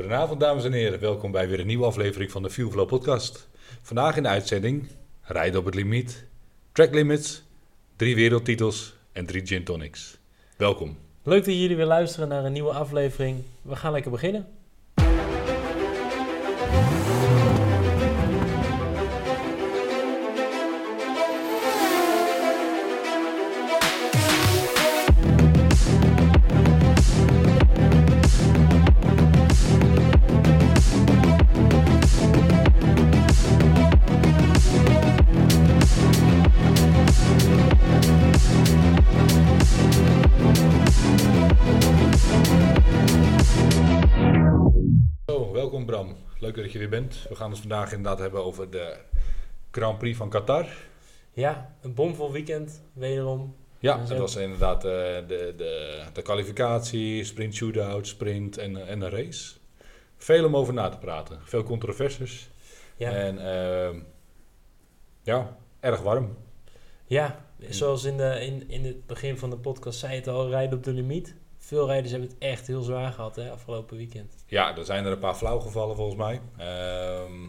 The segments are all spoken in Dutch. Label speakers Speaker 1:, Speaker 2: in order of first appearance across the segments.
Speaker 1: Goedenavond dames en heren, welkom bij weer een nieuwe aflevering van de Fuelflow podcast. Vandaag in de uitzending rijden op het limiet, track limits, drie wereldtitels en drie gin tonics. Welkom.
Speaker 2: Leuk dat jullie weer luisteren naar een nieuwe aflevering. We gaan lekker beginnen.
Speaker 1: Bent. We gaan het vandaag inderdaad hebben over de Grand Prix van Qatar.
Speaker 2: Ja, een bomvol weekend, wederom.
Speaker 1: Ja, dat
Speaker 2: zijn-
Speaker 1: was inderdaad eh, de, de, de kwalificatie, sprint shootout, sprint en, en een race. Veel om over na te praten. Veel controversies.
Speaker 2: Ja,
Speaker 1: En ehm, ja, erg warm.
Speaker 2: ja zoals in, de, in, in het begin van de podcast zei het al, rijden op de limiet. Veel rijders hebben het echt heel zwaar gehad, hè, afgelopen weekend.
Speaker 1: Ja, er zijn er een paar flauw gevallen volgens mij. Ehm,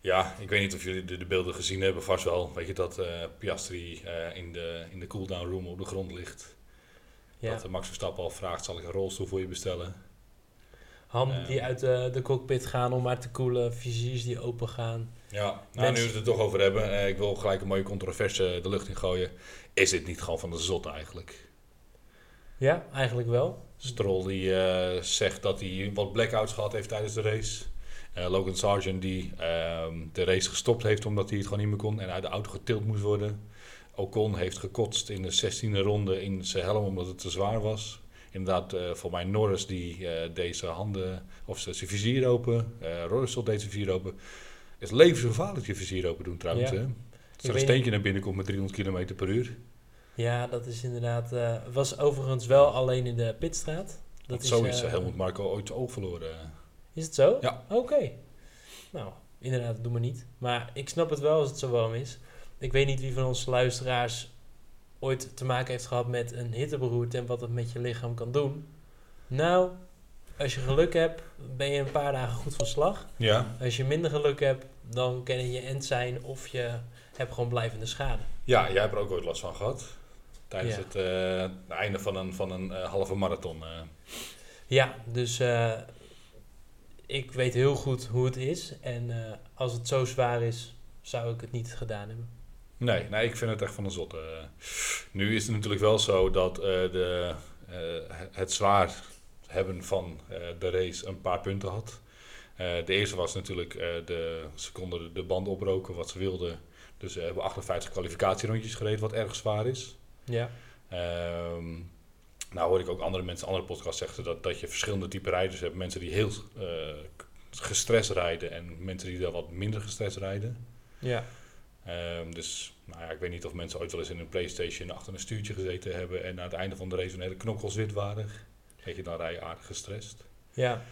Speaker 1: ja, ik weet niet of jullie de, de beelden gezien hebben, vast wel. Weet je dat eh, Piastri eh, in de, in de cooldown room op de grond ligt.
Speaker 2: Ja,
Speaker 1: Dat eh, Max Verstappen al vraagt, zal ik een rolstoel voor je bestellen?
Speaker 2: handen
Speaker 1: eh,
Speaker 2: die uit de, de cockpit gaan om maar te koelen, visiers die open gaan.
Speaker 1: Ja, nou,
Speaker 2: Mensen-
Speaker 1: nu we het er toch over hebben, ik wil gelijk een mooie controverse de lucht in gooien. Is dit niet gewoon van de zot eigenlijk?
Speaker 2: Ja, eigenlijk wel.
Speaker 1: Stroll die eh, zegt dat hij wat blackouts gehad heeft tijdens de race. Eh, Logan Sargent die ehm, de race gestopt heeft omdat hij het gewoon niet meer kon en uit de auto getild moest worden. Ocon heeft gekotst in de 16e ronde in zijn helm omdat het te zwaar was. Inderdaad, eh voor mij Norris die deze handen of zijn vizier open. eh Russell deed zijn vizier open. Het is levensgevaarlijk je vizier open doen trouwens.
Speaker 2: Ja.
Speaker 1: Hè? Als er een steentje naar binnen komt met 300 km per uur.
Speaker 2: Ja, dat is inderdaad... eh was overigens wel alleen in de pitstraat. Dat
Speaker 1: Dat zo is uh, Helmut Marko ooit oog verloren.
Speaker 2: Is het zo?
Speaker 1: Ja.
Speaker 2: Oké. Nou, inderdaad, dat doen we niet. Maar ik snap het wel als het zo warm is. Ik weet niet wie van onze luisteraars ooit te maken heeft gehad met een hitteberoerte en wat het met je lichaam kan doen. Nou, als je geluk hebt, ben je een paar dagen goed van slag.
Speaker 1: Ja,
Speaker 2: Als je minder geluk hebt, dan kan het je end zijn of je hebt gewoon blijvende schade.
Speaker 1: Ja, jij hebt er ook ooit last van gehad. Tijdens
Speaker 2: Ja.
Speaker 1: het eh, einde van een, van een eh, halve marathon. eh.
Speaker 2: Ja, dus eh, ik weet heel goed hoe het is. En eh, als het zo zwaar is, zou ik het niet gedaan hebben.
Speaker 1: Nee, nee, ik vind het echt van een zotte. nu is het natuurlijk wel zo dat eh, de, eh, het zwaar hebben van eh, de race een paar punten had. Eh, de eerste was natuurlijk, eh, de, ze konden de, de band oproken wat ze wilden. Dus ze hebben 58 kwalificatierondjes gereden, wat erg zwaar is.
Speaker 2: Ja,
Speaker 1: Ehm, nou hoor ik ook andere mensen, andere podcasts zeggen dat, dat je verschillende type rijders hebt. Mensen die heel gestrest rijden en mensen die daar wat minder gestrest rijden.
Speaker 2: ja.
Speaker 1: Ehm, dus nou ja, ik weet niet of mensen ooit wel eens in een Playstation achter een stuurtje gezeten hebben en aan het einde van de race een hele knokkels wit waren. Weet je, dan rij je aardig gestrest.
Speaker 2: Ja,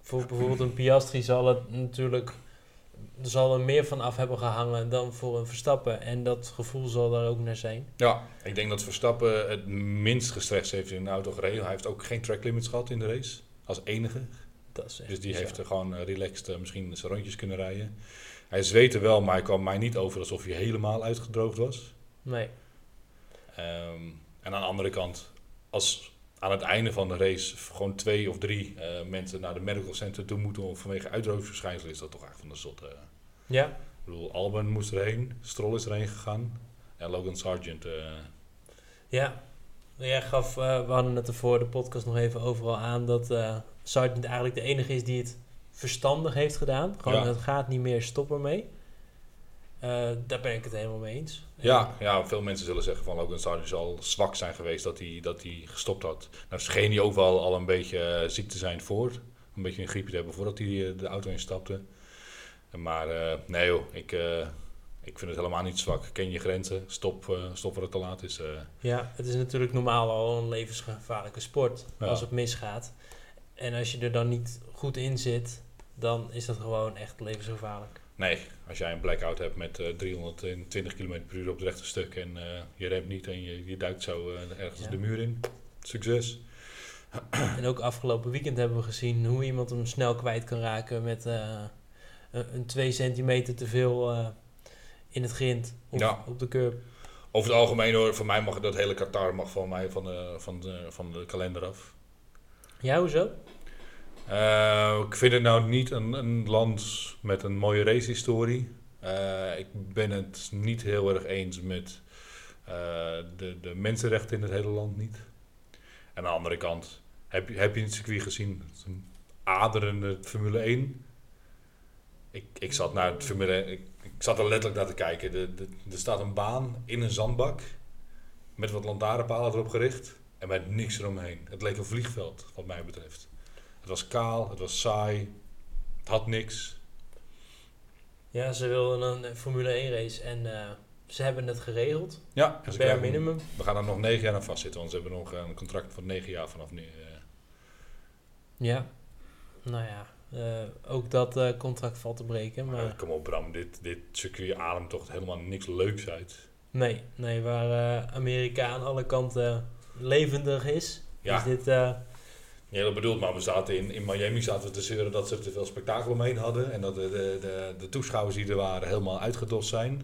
Speaker 2: voor bijvoorbeeld een Piastri zal het natuurlijk zal er meer van af hebben gehangen dan voor een Verstappen. En dat gevoel zal er ook naar zijn.
Speaker 1: Ja, ik denk dat Verstappen het minst gestrest heeft in de auto gereden. Hij heeft ook geen track limits gehad in de race, als enige.
Speaker 2: Dat is echt
Speaker 1: Dus die
Speaker 2: bizar.
Speaker 1: heeft er gewoon eh, relaxed eh, misschien zijn rondjes kunnen rijden. Hij zweette wel, maar hij kwam mij niet over alsof hij helemaal uitgedroogd was.
Speaker 2: Nee,
Speaker 1: Ehm, en aan de andere kant, als aan het einde van de race gewoon twee of drie eh, mensen naar de medical center toe moeten om vanwege uitdroogverschijnselen, is dat toch eigenlijk van de zot.
Speaker 2: Ja,
Speaker 1: Ik bedoel, Alban moest erheen, Stroll is erheen gegaan en Logan Sargent. eh,
Speaker 2: ja. Jij gaf, eh, we hadden het er voor de podcast nog even overal aan dat eh Sargent eigenlijk de enige is die het verstandig heeft gedaan. Gewoon,
Speaker 1: Ja.
Speaker 2: het gaat niet meer, stop ermee. Eh, daar ben ik het helemaal mee eens.
Speaker 1: ja, ja, veel mensen zullen zeggen van Logan Sargent zal zwak zijn geweest dat hij, dat hij gestopt had. Nou scheen hij ook wel al een beetje ziek te zijn voor. Een beetje een griepje te hebben voordat hij de auto instapte. Maar eh, nee joh, ik, eh, ik vind het helemaal niet zwak. Ken je grenzen, stop, eh stop waar het te laat is.
Speaker 2: Ja, het is natuurlijk normaal al een levensgevaarlijke sport
Speaker 1: Ja.
Speaker 2: als het misgaat. En als je er dan niet goed in zit, dan is dat gewoon echt levensgevaarlijk.
Speaker 1: Nee, als jij een blackout hebt met eh, 320 km per uur op het rechte stuk en je remt niet en je, je duikt zo ergens
Speaker 2: Ja.
Speaker 1: de muur in. Succes.
Speaker 2: en ook afgelopen weekend hebben we gezien hoe iemand hem snel kwijt kan raken met een, een 2 centimeter te veel eh, in het grind of
Speaker 1: Ja.
Speaker 2: op de curb.
Speaker 1: Over het algemeen hoor, voor mij mag dat hele Qatar mag van mij van de, van de, van de kalender af.
Speaker 2: Ja, hoezo?
Speaker 1: Eh, ik vind het nou niet een, een land met een mooie racehistorie. Eh ik ben het niet heel erg eens met eh, de, de mensenrechten in het hele land niet. Aan de andere kant, heb je, heb je het circuit gezien? Het is een aderende Formule 1. Ik, ik zat naar het Formule 1, ik, ik zat er letterlijk naar te kijken. De, de, er staat een baan in een zandbak met wat lantaarnpalen erop gericht en met niks eromheen. Het leek een vliegveld, wat mij betreft. Het was kaal, het was saai, het had niks.
Speaker 2: Ja, ze wilden een Formule 1 race en eh, ze hebben het geregeld.
Speaker 1: Ja, krijgen-
Speaker 2: minimum.
Speaker 1: We gaan er nog negen jaar aan vastzitten, want ze hebben nog een contract van negen jaar vanaf nu. eh.
Speaker 2: Ja. Nou ja, ook dat eh, contract valt te breken.
Speaker 1: Maar
Speaker 2: Maar
Speaker 1: kom op Bram, dit, dit circuit ademt toch helemaal niks leuks uit.
Speaker 2: nee, nee, waar eh, Amerika aan alle kanten levendig is,
Speaker 1: Ja.
Speaker 2: is dit... eh,
Speaker 1: Ja, dat bedoelt, maar we zaten in, in Miami zaten we te zeuren dat ze er te veel spektakel omheen hadden. En dat de, de, de, de toeschouwers die er waren helemaal uitgedost zijn.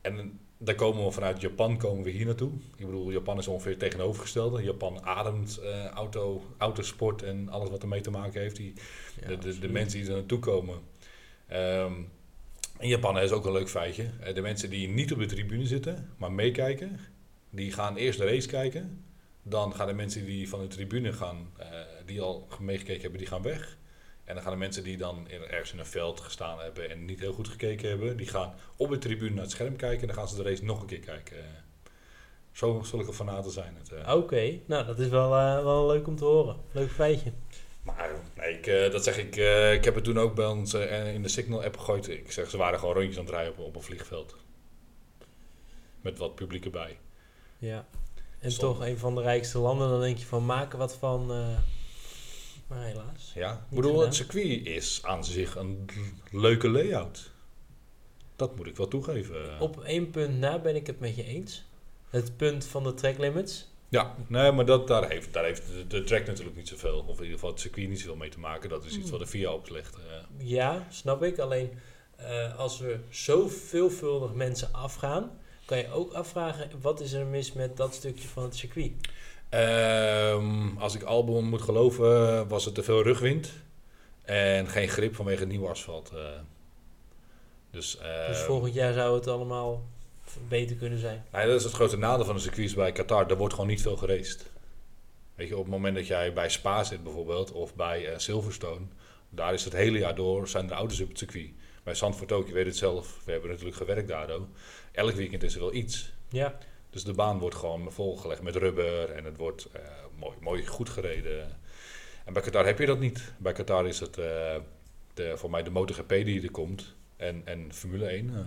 Speaker 1: En daar komen we vanuit Japan komen we hier naartoe. Ik bedoel, Japan is ongeveer het tegenovergestelde. Japan ademt eh, auto, autosport en alles wat ermee te maken heeft. Die,
Speaker 2: ja,
Speaker 1: de, de, de mensen die er naartoe komen. Ehm, in Japan is ook een leuk feitje. Eh, de mensen die niet op de tribune zitten, maar meekijken, die gaan eerst de race kijken. Dan gaan de mensen die van de tribune gaan, eh, die al meegekeken hebben, die gaan weg. En dan gaan de mensen die dan ergens in een veld gestaan hebben en niet heel goed gekeken hebben, die gaan op de tribune naar het scherm kijken en dan gaan ze de race nog een keer kijken. Zo zulke fanaten zijn het. eh.
Speaker 2: Oké, nou dat is wel, eh, wel leuk om te horen. Leuk feitje.
Speaker 1: Maar nee, ik, eh, dat zeg ik. eh, ik heb het toen ook bij ons eh, in de Signal-app gegooid. Ik zeg, ze waren gewoon rondjes aan het rijden op, op een vliegveld. Met wat publiek erbij.
Speaker 2: Ja. En toch een van de rijkste landen, dan denk je van maken wat van. Maar helaas.
Speaker 1: Ja, ik bedoel,
Speaker 2: gedaan.
Speaker 1: het circuit is aan zich een leuke layout. Dat moet ik wel toegeven.
Speaker 2: Op één punt na ben ik het met je eens. Het punt van de track limits.
Speaker 1: Ja, nee, maar dat, daar heeft, daar heeft de, de track natuurlijk niet zoveel. Of in ieder geval het circuit niet zoveel mee te maken. Dat is iets
Speaker 2: Hmm.
Speaker 1: wat de VIA oplegt. eh.
Speaker 2: Ja, snap ik. Alleen eh, als er zo veelvuldig mensen afgaan, kan je ook afvragen wat is er mis met dat stukje van het circuit.
Speaker 1: Ehm, als ik Albon moet geloven, was het te veel rugwind. En geen grip vanwege het nieuwe asfalt. eh. Dus, eh,
Speaker 2: dus volgend jaar zou het allemaal beter kunnen zijn.
Speaker 1: nee, dat is het grote nadeel van de circuits bij Qatar. Er wordt gewoon niet veel geraced. Weet je, op het moment dat jij bij Spa zit bijvoorbeeld, of bij eh, Silverstone, daar is het hele jaar door, zijn er auto's op het circuit. Bij Zandvoort ook, je weet het zelf, we hebben natuurlijk gewerkt daardoor. Elk weekend is er wel iets.
Speaker 2: Ja,
Speaker 1: Dus de baan wordt gewoon volgelegd met rubber en het wordt eh, mooi, mooi goed gereden. En bij Qatar heb je dat niet. Bij Qatar is het eh, de, voor mij de MotoGP die er komt en, en Formule 1. eh.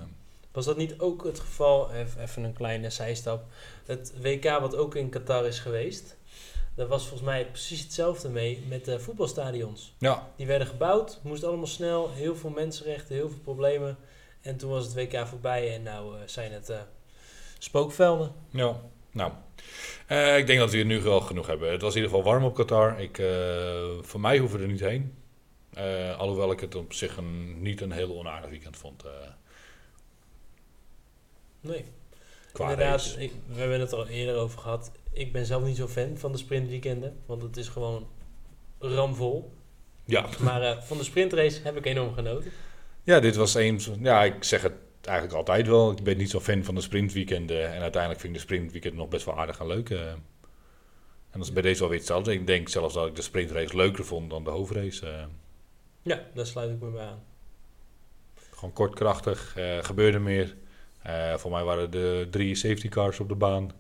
Speaker 2: was dat niet ook het geval, even een kleine zijstap, het WK wat ook in Qatar is geweest, daar was volgens mij precies hetzelfde mee met de voetbalstadions.
Speaker 1: ja,
Speaker 2: Die werden gebouwd, moest allemaal snel, heel veel mensenrechten, heel veel problemen. En toen was het WK voorbij en nou zijn het spookvelden.
Speaker 1: ja, nou. Eh, ik denk dat we hier nu wel genoeg hebben. Het was in ieder geval warm op Qatar. Ik, eh, voor mij hoeven we er niet heen. Eh, alhoewel ik het op zich een, niet een heel onaardig weekend vond.
Speaker 2: Nee,
Speaker 1: qua
Speaker 2: inderdaad, ik, we hebben het al eerder over gehad. Ik ben zelf niet zo fan van de sprintweekenden, want het is gewoon ramvol.
Speaker 1: Ja.
Speaker 2: Maar van de sprintrace heb ik enorm genoten.
Speaker 1: Ja, dit was een. Ja, ik zeg het eigenlijk altijd wel. Ik ben niet zo fan van de sprintweekenden. En uiteindelijk vind ik de sprintweekend nog best wel aardig en leuk. eh. En dat is bij deze wel weer hetzelfde. Ik denk zelfs dat ik de sprintrace leuker vond dan de hoofdrace. eh.
Speaker 2: Ja, daar sluit ik me bij aan.
Speaker 1: gewoon kort, krachtig. eh gebeurde meer. Voor mij waren de drie safety cars op de baan.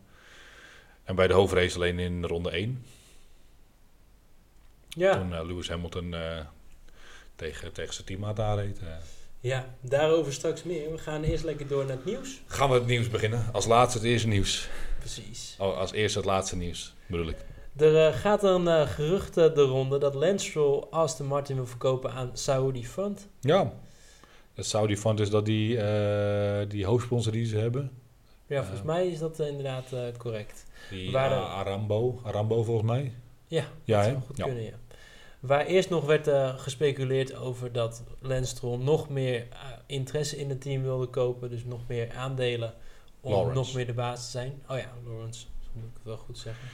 Speaker 1: En bij de hoofdrace alleen in ronde 1.
Speaker 2: Ja,
Speaker 1: Toen Lewis Hamilton tegen, tegen zijn teammaat aanreed.
Speaker 2: Ja, daarover straks meer. We gaan eerst lekker door naar het nieuws.
Speaker 1: Gaan we het nieuws beginnen? Als laatste het eerste nieuws.
Speaker 2: Precies.
Speaker 1: Oh, als eerste het laatste nieuws, bedoel ik.
Speaker 2: Er eh, gaat een eh, gerucht de ronde dat Lance Stroll Aston Martin wil verkopen aan Saudi Fund.
Speaker 1: Ja. Het Saudi Fund is dat die, eh, die hoofdsponsor die ze hebben.
Speaker 2: Ja, volgens mij is dat inderdaad correct.
Speaker 1: Die
Speaker 2: Waar
Speaker 1: Arambo, Arambo volgens mij.
Speaker 2: Ja,
Speaker 1: Ja,
Speaker 2: dat zou goed
Speaker 1: Ja.
Speaker 2: kunnen, ja. Waar eerst nog werd eh, gespeculeerd over dat Lance Stroll nog meer eh, interesse in het team wilde kopen. Dus nog meer aandelen om
Speaker 1: Lawrence.
Speaker 2: nog meer de baas te zijn. Oh ja, Lawrence, zo moet ik het wel goed zeggen.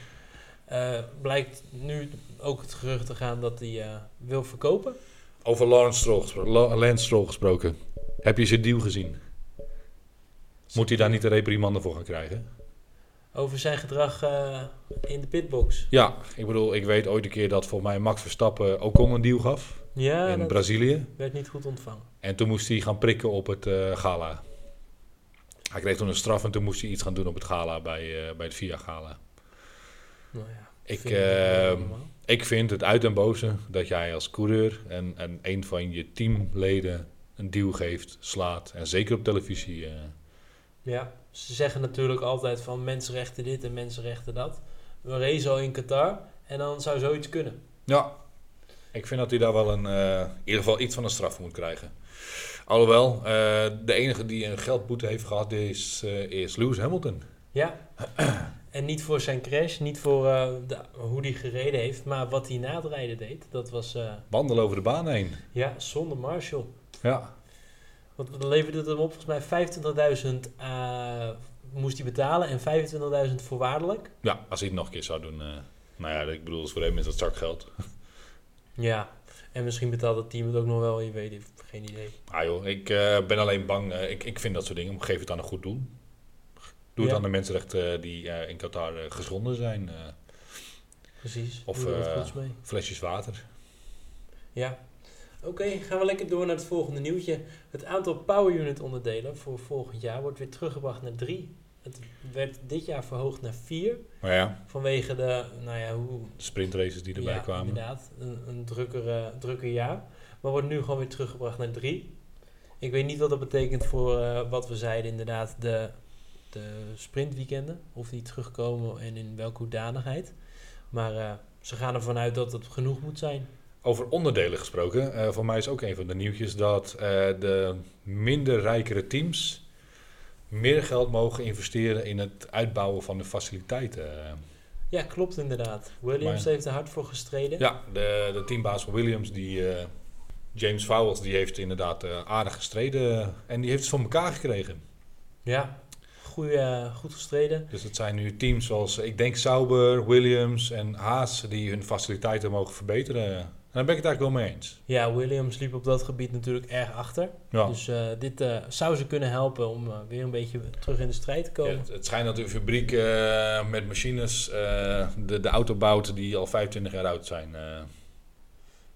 Speaker 2: Eh, blijkt nu ook het gerucht te gaan dat hij wil verkopen.
Speaker 1: Over Lawrence Stroll gespro- La- Lance Stroll gesproken. Heb je zijn deal gezien? Moet hij daar niet een reprimande voor gaan krijgen?
Speaker 2: Over zijn gedrag eh, in de pitbox.
Speaker 1: Ja, ik bedoel, ik weet ooit een keer dat volgens mij Max Verstappen Ocon een deal gaf.
Speaker 2: Ja,
Speaker 1: in
Speaker 2: dat
Speaker 1: Brazilië.
Speaker 2: werd niet goed ontvangen.
Speaker 1: En toen moest hij gaan prikken op het eh, gala. Hij kreeg toen een straf en toen moest hij iets gaan doen op het gala bij, eh, bij het VIA gala.
Speaker 2: Nou ja,
Speaker 1: Ik,
Speaker 2: vind het
Speaker 1: eh,
Speaker 2: normaal.
Speaker 1: ik vind het uit en boze dat jij als coureur en, en een van je teamleden een deal geeft, slaat. En zeker op televisie.
Speaker 2: Ja, ze zeggen natuurlijk altijd van mensenrechten dit en mensenrechten dat. We racen al in Qatar en dan zou zoiets kunnen.
Speaker 1: Ja, ik vind dat hij daar wel een, eh, in ieder geval iets van een straf moet krijgen. Alhoewel, eh, de enige die een geldboete heeft gehad is, eh, is Lewis Hamilton.
Speaker 2: Ja, en niet voor zijn crash, niet voor de, hoe hij gereden heeft, maar wat hij na het rijden deed. Dat was,
Speaker 1: Wandelen over de baan heen.
Speaker 2: ja, zonder Marshall.
Speaker 1: Ja,
Speaker 2: Want dan leverde het hem op volgens mij 25.000 eh, moest hij betalen en 25.000 voorwaardelijk.
Speaker 1: ja als hij het nog een keer zou doen. eh, nou ja, ik bedoel, voor hem is dat zakgeld.
Speaker 2: Ja, en misschien betaalt het team het ook nog wel, je weet het, geen idee.
Speaker 1: Ah joh, ik eh, ben alleen bang. ik, ik vind dat soort dingen. Geef het aan een goed doel. Doe
Speaker 2: Ja.
Speaker 1: het aan de mensenrechten die in Qatar geschonden zijn.
Speaker 2: Precies,
Speaker 1: Of, flesjes water.
Speaker 2: Ja. Oké, gaan we lekker door naar het volgende nieuwtje. Het aantal Power Unit onderdelen voor volgend jaar wordt weer teruggebracht naar drie. Het werd dit jaar verhoogd naar vier.
Speaker 1: Maar ja,
Speaker 2: Vanwege de, nou ja, hoe...
Speaker 1: sprintraces die erbij
Speaker 2: ja,
Speaker 1: kwamen.
Speaker 2: inderdaad. Een, een drukker, drukker jaar. Maar wordt nu gewoon weer teruggebracht naar drie. Ik weet niet wat dat betekent voor eh, wat we zeiden, inderdaad, de, de sprintweekenden. Of die terugkomen en in welke hoedanigheid. Maar eh, ze gaan ervan uit dat het genoeg moet zijn.
Speaker 1: Over onderdelen gesproken, eh, voor mij is ook een van de nieuwtjes dat eh, de minder rijkere teams meer geld mogen investeren in het uitbouwen van de faciliteiten.
Speaker 2: Ja, klopt inderdaad. Williams
Speaker 1: Maar-
Speaker 2: heeft er hard voor gestreden.
Speaker 1: Ja, de, de teambaas van Williams, die, eh, James Vowles, die heeft inderdaad aardig gestreden en die heeft het voor elkaar gekregen.
Speaker 2: Ja, goeie, goed gestreden.
Speaker 1: Dus het zijn nu teams zoals, ik denk Sauber, Williams en Haas, die hun faciliteiten mogen verbeteren. En daar ben ik het eigenlijk wel mee eens.
Speaker 2: Ja, Williams liep op dat gebied natuurlijk erg achter.
Speaker 1: Ja.
Speaker 2: Dus eh, dit eh, zou ze kunnen helpen om eh, weer een beetje terug in de strijd te
Speaker 1: Ja,
Speaker 2: komen.
Speaker 1: het, het schijnt dat de fabriek met machines de, de auto bouwt die al 25 jaar oud zijn.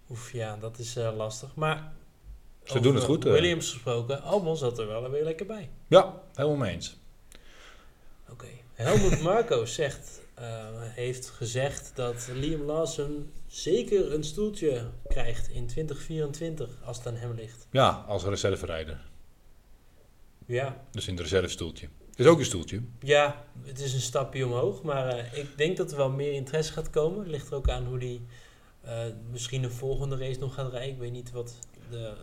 Speaker 2: Oef, ja, dat is lastig. Maar
Speaker 1: Ze doen het goed.
Speaker 2: Williams gesproken, Albon zat er wel weer lekker bij.
Speaker 1: ja, helemaal mee eens.
Speaker 2: Oké. Helmut Marco zegt, heeft gezegd dat Liam Lawson zeker een stoeltje krijgt in 2024 als het aan hem ligt.
Speaker 1: Ja, als reserverijder.
Speaker 2: Ja,
Speaker 1: Dus in het reservestoeltje. Het is ook een stoeltje.
Speaker 2: Ja, het is een stapje omhoog, maar eh, ik denk dat er wel meer interesse gaat komen. Het ligt er ook aan hoe die eh, misschien een volgende race nog gaat rijden. Ik weet niet wat de,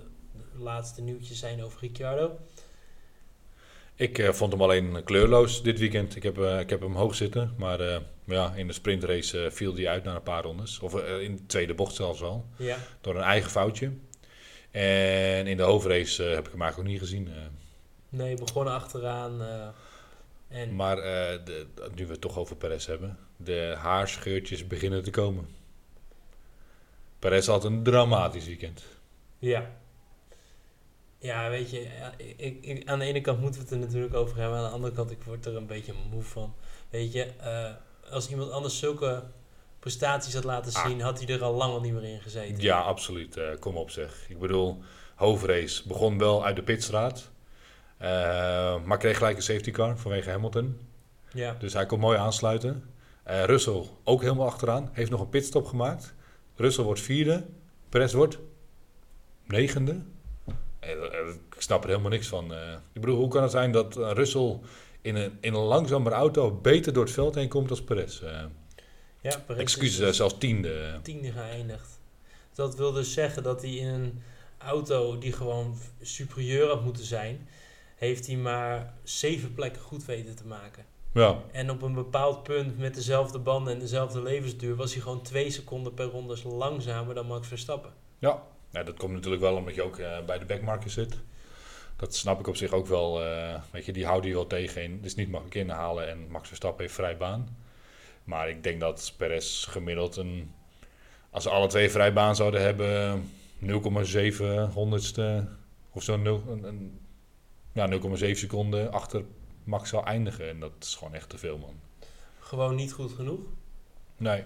Speaker 2: de laatste nieuwtjes zijn over Ricciardo.
Speaker 1: Ik eh, vond hem alleen kleurloos dit weekend. Ik heb, eh, ik heb hem hoog zitten. Maar eh, ja, in de sprintrace viel hij uit na een paar rondes. Of in de tweede bocht zelfs al.
Speaker 2: Ja,
Speaker 1: Door een eigen foutje. En in de hoofdrace heb ik hem eigenlijk ook niet gezien.
Speaker 2: nee, begonnen achteraan. eh, en
Speaker 1: Maar de, nu we het toch over Perez hebben. De haarscheurtjes beginnen te komen. Perez had een dramatisch weekend.
Speaker 2: ja. Ja, weet je, ik, ik, aan de ene kant moeten we het er natuurlijk over hebben. Aan de andere kant, ik word er een beetje moe van. Weet je, eh, als iemand anders zulke prestaties had laten
Speaker 1: Ah.
Speaker 2: zien, had hij er al lang al niet meer in gezeten.
Speaker 1: Ja, absoluut. eh, kom op zeg. Ik bedoel, hoofdrace begon wel uit de pitstraat. eh, maar kreeg gelijk een safety car vanwege Hamilton.
Speaker 2: Ja,
Speaker 1: Dus hij kon mooi aansluiten. Eh Russell ook helemaal achteraan. Heeft nog een pitstop gemaakt. Russell wordt vierde. Perez wordt negende. Eh, eh, ik snap er helemaal niks van. eh. ik bedoel, hoe kan het zijn dat Russell in een, in een langzamere auto beter door het veld heen komt als Perez?
Speaker 2: ja Perez
Speaker 1: excuses,
Speaker 2: dus
Speaker 1: zelfs tiende.
Speaker 2: tiende geëindigd. Dat wil dus zeggen dat hij in een auto die gewoon superieur had moeten zijn, heeft hij maar zeven plekken goed weten te maken.
Speaker 1: Ja,
Speaker 2: En op een bepaald punt met dezelfde banden en dezelfde levensduur was hij gewoon twee seconden per ronde langzamer dan Max Verstappen.
Speaker 1: ja. Nou, dat komt natuurlijk wel omdat je ook eh, bij de backmarker zit. Dat snap ik op zich ook wel. eh, weet je, die houden je wel tegen. Het is niet makkelijk inhalen en Max Verstappen heeft vrij baan. Maar ik denk dat Perez gemiddeld een... Als ze alle twee vrij baan zouden hebben, 0,7 honderdste of zo, 0, een, een, ja, 0,7 seconden achter Max zou eindigen. En dat is gewoon echt te veel, man.
Speaker 2: Gewoon niet goed genoeg.
Speaker 1: Nee,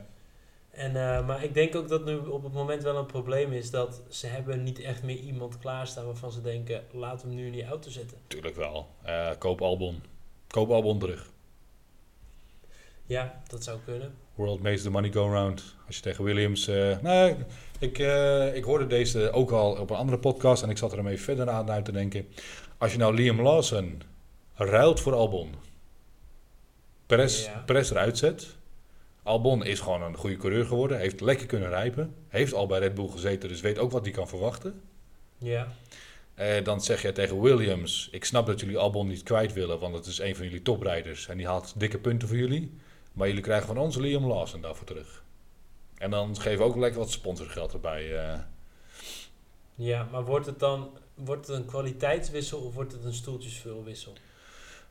Speaker 2: En, eh, maar ik denk ook dat nu op het moment wel een probleem is dat ze hebben niet echt meer iemand klaarstaan waarvan ze denken, we hem nu in die auto zetten.
Speaker 1: natuurlijk wel. Eh, koop Albon. Koop Albon terug.
Speaker 2: Ja, dat zou kunnen.
Speaker 1: World makes the money go round. Als je tegen Williams... eh nou, ik, eh, ik hoorde deze ook al op een andere podcast en ik zat er even verder aan uit te denken. Als je nou Liam Lawson ruilt voor Albon, Perez,
Speaker 2: Ja.
Speaker 1: Perez eruit zet. Albon is gewoon een goede coureur geworden, heeft lekker kunnen rijpen, heeft al bij Red Bull gezeten, dus weet ook wat hij kan verwachten.
Speaker 2: Ja,
Speaker 1: Eh, dan zeg je tegen Williams, ik snap dat jullie Albon niet kwijt willen, want het is een van jullie toprijders en die haalt dikke punten voor jullie. Maar jullie krijgen van ons Liam Lawson daarvoor terug. En dan geven we ook lekker wat sponsorgeld erbij. eh.
Speaker 2: ja maar wordt het dan wordt het een kwaliteitswissel of wordt het een stoeltjesvulwissel?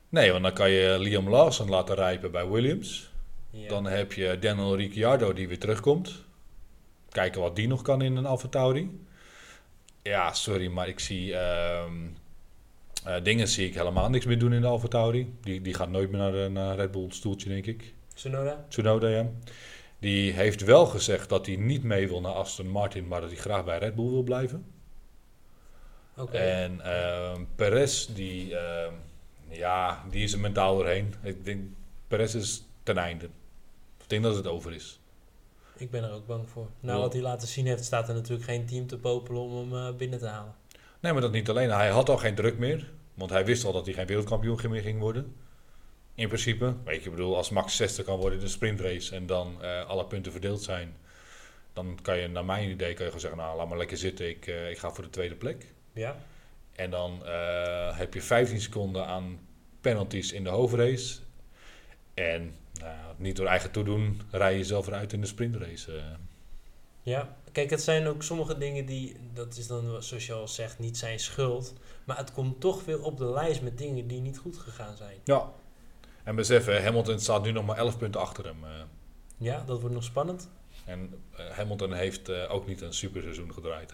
Speaker 1: Nee, want dan kan je Liam Lawson laten rijpen bij Williams.
Speaker 2: Ja.
Speaker 1: Dan heb je Daniel Ricciardo die weer terugkomt. Kijken wat die nog kan in een AlphaTauri. Ja, sorry, maar ik zie... ehm, eh, dingen zie ik helemaal niks meer doen in de AlphaTauri. Die, die gaat nooit meer naar een Red Bull stoeltje, denk ik.
Speaker 2: Tsunoda?
Speaker 1: Tsunoda, ja. Die heeft wel gezegd dat hij niet mee wil naar Aston Martin, maar dat hij graag bij Red Bull wil blijven.
Speaker 2: Oké.
Speaker 1: En ehm Perez, die, ehm, ja, die is er mentaal doorheen. Ik denk, Perez is ten einde. Ik denk dat het over is.
Speaker 2: Ik ben er ook bang voor. Nou, wat hij laten zien heeft, staat er natuurlijk geen team te popelen om hem eh, binnen te halen.
Speaker 1: Nee, maar dat niet alleen. Hij had al geen druk meer. Want hij wist al dat hij geen wereldkampioen meer ging worden. In principe. Weet je, ik bedoel, als Max 60 kan worden in de sprintrace en dan eh, alle punten verdeeld zijn. Dan kan je, naar mijn idee, kan je gewoon zeggen, nou, laat maar lekker zitten. Ik, eh, ik ga voor de tweede plek.
Speaker 2: Ja?
Speaker 1: En dan heb je 15 seconden aan penalties in de hoofdrace. En nou, niet door eigen toedoen rij je zelf eruit in de sprintrace.
Speaker 2: Ja. Kijk, het zijn ook sommige dingen die, dat is dan zoals je al zegt, niet zijn schuld. Maar het komt toch weer op de lijst met dingen die niet goed gegaan zijn.
Speaker 1: Ja. En besef, Hamilton staat nu nog maar 11 punten achter hem. eh.
Speaker 2: Ja, dat wordt nog spannend.
Speaker 1: en eh, Hamilton heeft eh, ook niet een super seizoen gedraaid.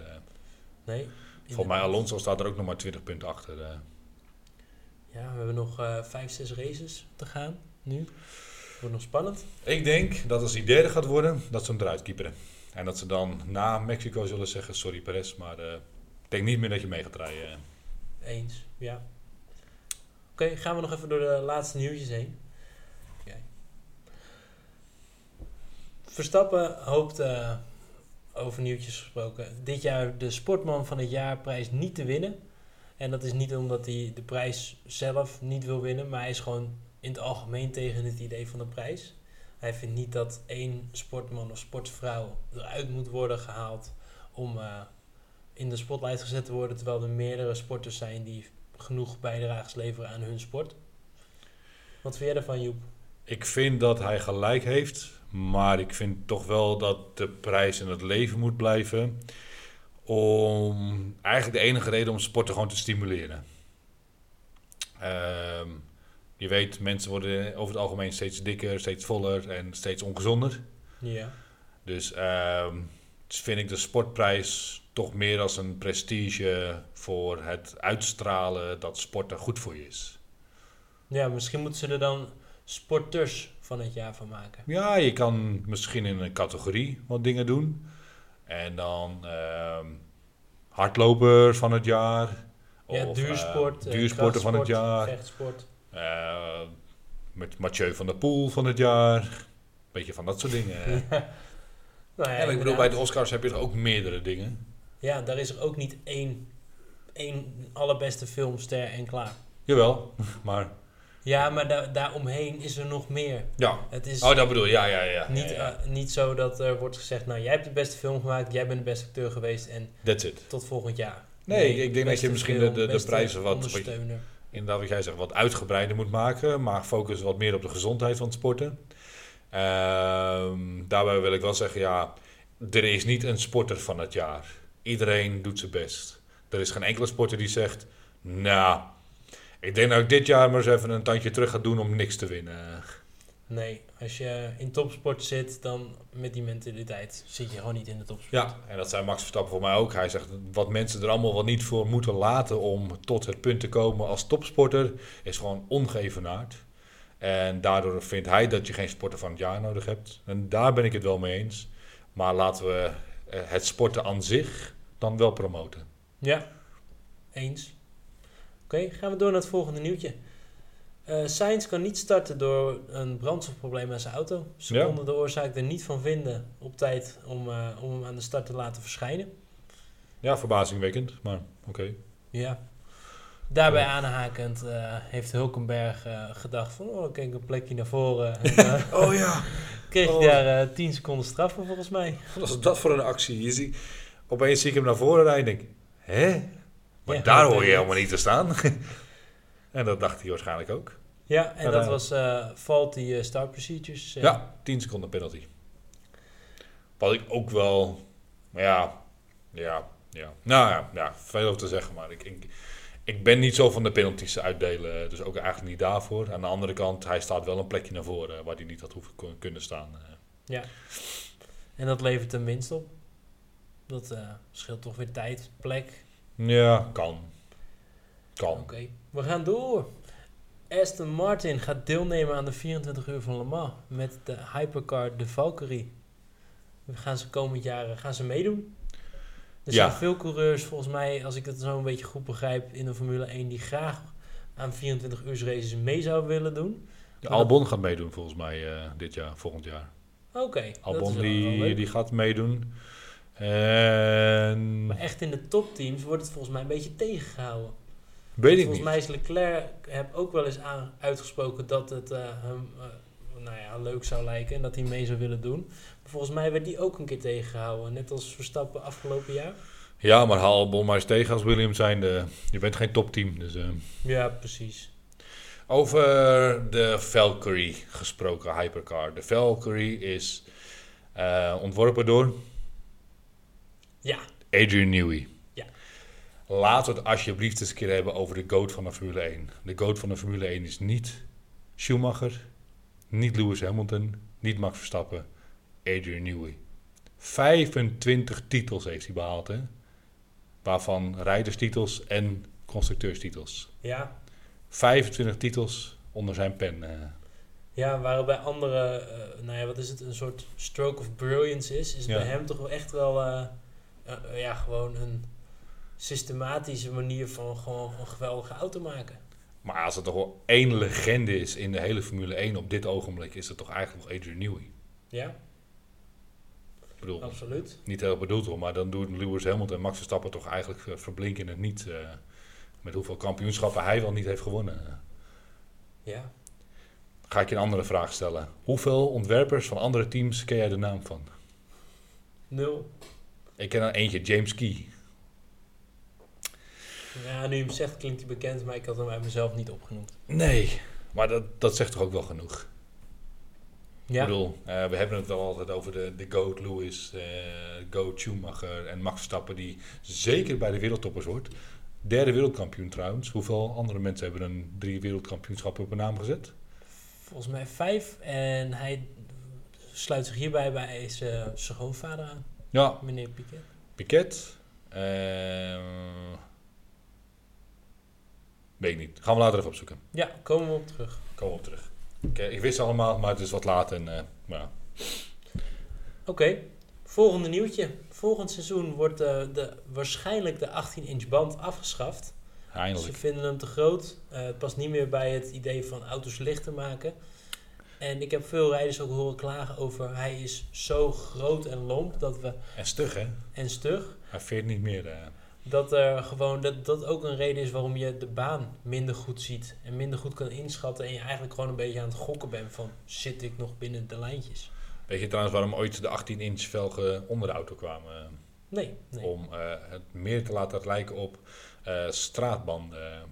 Speaker 2: Nee.
Speaker 1: Volgens mij Alonso staat er ook nog maar 20 punten achter.
Speaker 2: Ja, we hebben nog eh vijf, zes races te gaan nu. Wordt nog spannend.
Speaker 1: Ik denk dat als hij derde gaat worden, dat ze hem eruit keeperen. En dat ze dan na Mexico zullen zeggen, sorry Perez, maar eh, ik denk niet meer dat je mee gaat rijden. eh.
Speaker 2: Eens, ja. Oké, gaan we nog even door de laatste nieuwtjes heen. Oké. Verstappen hoopt, eh, over nieuwtjes gesproken, dit jaar de Sportman van het Jaarprijs niet te winnen. En dat is niet omdat hij de prijs zelf niet wil winnen, maar hij is gewoon in het algemeen tegen het idee van de prijs. Hij vindt niet dat één sportman of sportvrouw eruit moet worden gehaald om eh, in de spotlight gezet te worden, terwijl er meerdere sporters zijn die genoeg bijdrages leveren aan hun sport. Wat vind jij daarvan, Joep?
Speaker 1: Ik vind dat hij gelijk heeft, maar ik vind toch wel dat de prijs in het leven moet blijven. Om eigenlijk de enige reden om sporten gewoon te stimuleren. Ehm, je weet, mensen worden over het algemeen steeds dikker, steeds voller en steeds ongezonder.
Speaker 2: Ja.
Speaker 1: Dus ehm, dus vind ik de sportprijs toch meer als een prestige voor het uitstralen dat sporten goed voor je is.
Speaker 2: Ja, misschien moeten ze er dan sporters van het jaar van maken.
Speaker 1: Ja, je kan misschien in een categorie wat dingen doen. En dan ehm hardloper van het jaar.
Speaker 2: ja,
Speaker 1: Of,
Speaker 2: duursport,
Speaker 1: eh,
Speaker 2: eh,
Speaker 1: duursporter van het jaar.
Speaker 2: Vechtsport.
Speaker 1: Eh, met Mathieu van der Poel van het jaar. Beetje van dat soort dingen.
Speaker 2: Nou ja,
Speaker 1: en ik bedoel, bij de Oscars heb je er ook meerdere dingen.
Speaker 2: Ja, daar is er ook niet één, één allerbeste filmster en klaar.
Speaker 1: Jawel, maar
Speaker 2: Ja, maar da daaromheen is er nog meer.
Speaker 1: ja.
Speaker 2: Het is
Speaker 1: Oh, dat bedoel je, ja, ja, ja.
Speaker 2: niet,
Speaker 1: ja, ja.
Speaker 2: eh, niet zo dat er wordt gezegd, nou jij hebt de beste film gemaakt, jij bent de beste acteur geweest en
Speaker 1: That's it.
Speaker 2: tot volgend jaar.
Speaker 1: Nee, ik denk dat je misschien
Speaker 2: film,
Speaker 1: de- de- de prijzen wat- wat je-
Speaker 2: Ondersteuner.
Speaker 1: Inderdaad wat jij zegt, wat uitgebreider moet maken, maar focus wat meer op de gezondheid van het sporten. Ehm, daarbij wil ik wel zeggen, ja, er is niet een sporter van het jaar. Iedereen doet zijn best. Er is geen enkele sporter die zegt, nou, ik denk dat ik dit jaar maar eens even een tandje terug ga doen om niks te winnen.
Speaker 2: Nee, als je in topsport zit, dan met die mentaliteit zit je gewoon niet in de topsport.
Speaker 1: Ja, en dat zei Max Verstappen voor mij ook. Hij zegt wat mensen er allemaal wel niet voor moeten laten om tot het punt te komen als topsporter, is gewoon ongeëvenaard. En daardoor vindt hij dat je geen sporter van het jaar nodig hebt. En daar ben ik het wel mee eens. Maar laten we eh, het sporten aan zich dan wel promoten.
Speaker 2: Ja, eens. Oké, gaan we door naar het volgende nieuwtje. Eh Sainz kan niet starten door een brandstofprobleem aan zijn auto. Ze
Speaker 1: Ja.
Speaker 2: konden de oorzaak er niet van vinden op tijd om, eh, om hem aan de start te laten verschijnen.
Speaker 1: Ja, verbazingwekkend, maar oké.
Speaker 2: Ja. Daarbij
Speaker 1: Ja.
Speaker 2: aanhakend eh, heeft Hulkenberg gedacht van... Oh, kijk, een plekje naar voren. En,
Speaker 1: Oh ja,
Speaker 2: kreeg
Speaker 1: Oh.
Speaker 2: daar eh 10 seconden straf voor volgens mij.
Speaker 1: wat is dat voor een actie? Je ziet, opeens zie ik hem naar voren rijden en denk, hè? Maar
Speaker 2: Ja,
Speaker 1: daar hoor je helemaal niet te staan. En dat dacht hij waarschijnlijk ook.
Speaker 2: Ja, en dat was eh faulty eh, start procedures. eh.
Speaker 1: Ja, 10 seconden penalty. Wat ik ook wel, ja, ja, ja. Nou ja, ja veel over te zeggen, maar ik, ik, ik ben niet zo van de penalties uitdelen, dus ook eigenlijk niet daarvoor. Aan de andere kant, hij staat wel een plekje naar voren waar hij niet had hoeven kun- kunnen staan.
Speaker 2: Ja. En dat levert een winst op. Dat scheelt toch weer tijd, plek.
Speaker 1: Ja, kan. Kan.
Speaker 2: Oké, we gaan door. Aston Martin gaat deelnemen aan de 24 uur van Le Mans met de hypercar de Valkyrie. We gaan ze komend jaar eh, gaan ze meedoen. Er
Speaker 1: Ja.
Speaker 2: zijn veel coureurs, volgens mij, als ik het zo een beetje goed begrijp, in de Formule 1 die graag aan 24 uur races mee zouden willen doen.
Speaker 1: De
Speaker 2: Maar
Speaker 1: Albon gaat meedoen volgens mij eh, dit jaar, volgend jaar.
Speaker 2: Oké,
Speaker 1: Albon die, die gaat meedoen. En
Speaker 2: Maar echt in de topteams wordt het volgens mij een beetje tegengehouden.
Speaker 1: Weet ik
Speaker 2: Volgens mij is Leclerc heb ook wel eens aan, uitgesproken dat het eh, hem eh, nou ja, leuk zou lijken en dat hij mee zou willen doen. Maar volgens mij werd die ook een keer tegengehouden, net als Verstappen afgelopen jaar.
Speaker 1: Ja, maar haal Albon maar eens tegen als Williams zijnde. Je bent geen topteam, dus... eh.
Speaker 2: Ja, precies.
Speaker 1: Over de Valkyrie gesproken, hypercar. De Valkyrie is ontworpen door
Speaker 2: Ja,
Speaker 1: Adrian Newey. Laten we het alsjeblieft eens een keer hebben over de GOAT van de Formule 1. De GOAT van de Formule 1 is niet Schumacher, niet Lewis Hamilton, niet Max Verstappen, Adrian Newey. 25 titels heeft hij behaald, hè? Waarvan rijderstitels en constructeurstitels.
Speaker 2: ja.
Speaker 1: 25 titels onder zijn pen. eh.
Speaker 2: Ja, waar bij andere, eh, nou ja, wat is het, een soort stroke of brilliance is, is
Speaker 1: Ja.
Speaker 2: bij hem toch wel echt wel, eh, ja, gewoon een systematische manier van gewoon een geweldige auto maken.
Speaker 1: Maar als er toch wel één legende is in de hele Formule 1 op dit ogenblik, is het toch eigenlijk nog Adrian Newey.
Speaker 2: Ja,
Speaker 1: Ik bedoel,
Speaker 2: absoluut.
Speaker 1: niet heel bedoeld hoor, maar dan doen Lewis Hamilton en Max Verstappen toch eigenlijk eh, verblinken het niet. eh, met hoeveel kampioenschappen hij wel niet heeft gewonnen.
Speaker 2: Ja.
Speaker 1: Ga ik je een andere vraag stellen. Hoeveel ontwerpers van andere teams ken jij de naam van?
Speaker 2: Nul.
Speaker 1: Ik ken er eentje, James Key.
Speaker 2: Ja, nu je hem zegt klinkt hij bekend, maar ik had hem uit mezelf niet opgenoemd.
Speaker 1: Nee, maar dat, dat zegt toch ook wel genoeg?
Speaker 2: Ja,
Speaker 1: Ik bedoel, eh, we hebben het wel altijd over de, de GOAT Lewis, eh GOAT Schumacher en Max Verstappen, die zeker bij de wereldtoppers wordt. Derde wereldkampioen trouwens. Hoeveel andere mensen hebben een drie wereldkampioenschappen op een naam gezet?
Speaker 2: volgens mij vijf. En hij sluit zich hierbij bij zijn schoonvader aan,
Speaker 1: Ja,
Speaker 2: meneer Piquet.
Speaker 1: Piquet. eh, weet ik niet. Gaan we later even opzoeken.
Speaker 2: Ja, komen we op terug.
Speaker 1: Komen we op terug. Ik, eh, ik wist allemaal, maar het is wat laat. En, eh, ja.
Speaker 2: Oké, volgende nieuwtje. Volgend seizoen wordt de, de, waarschijnlijk de 18-inch band afgeschaft. Ze
Speaker 1: eindelijk.
Speaker 2: vinden hem te groot. Eh, het past niet meer bij het idee van auto's lichter maken. En ik heb veel rijders ook horen klagen over... hij is zo groot en lomp dat we,
Speaker 1: En stug, hè?
Speaker 2: en stug...
Speaker 1: Hij veert niet meer.
Speaker 2: Dat er gewoon dat, dat ook een reden is waarom je de baan minder goed ziet en minder goed kan inschatten en je eigenlijk gewoon een beetje aan het gokken bent van zit ik nog binnen de lijntjes?
Speaker 1: Weet je trouwens waarom ooit de 18-inch velgen onder de auto kwamen?
Speaker 2: Nee, nee.
Speaker 1: Om eh, het meer te laten lijken op eh, straatbanden.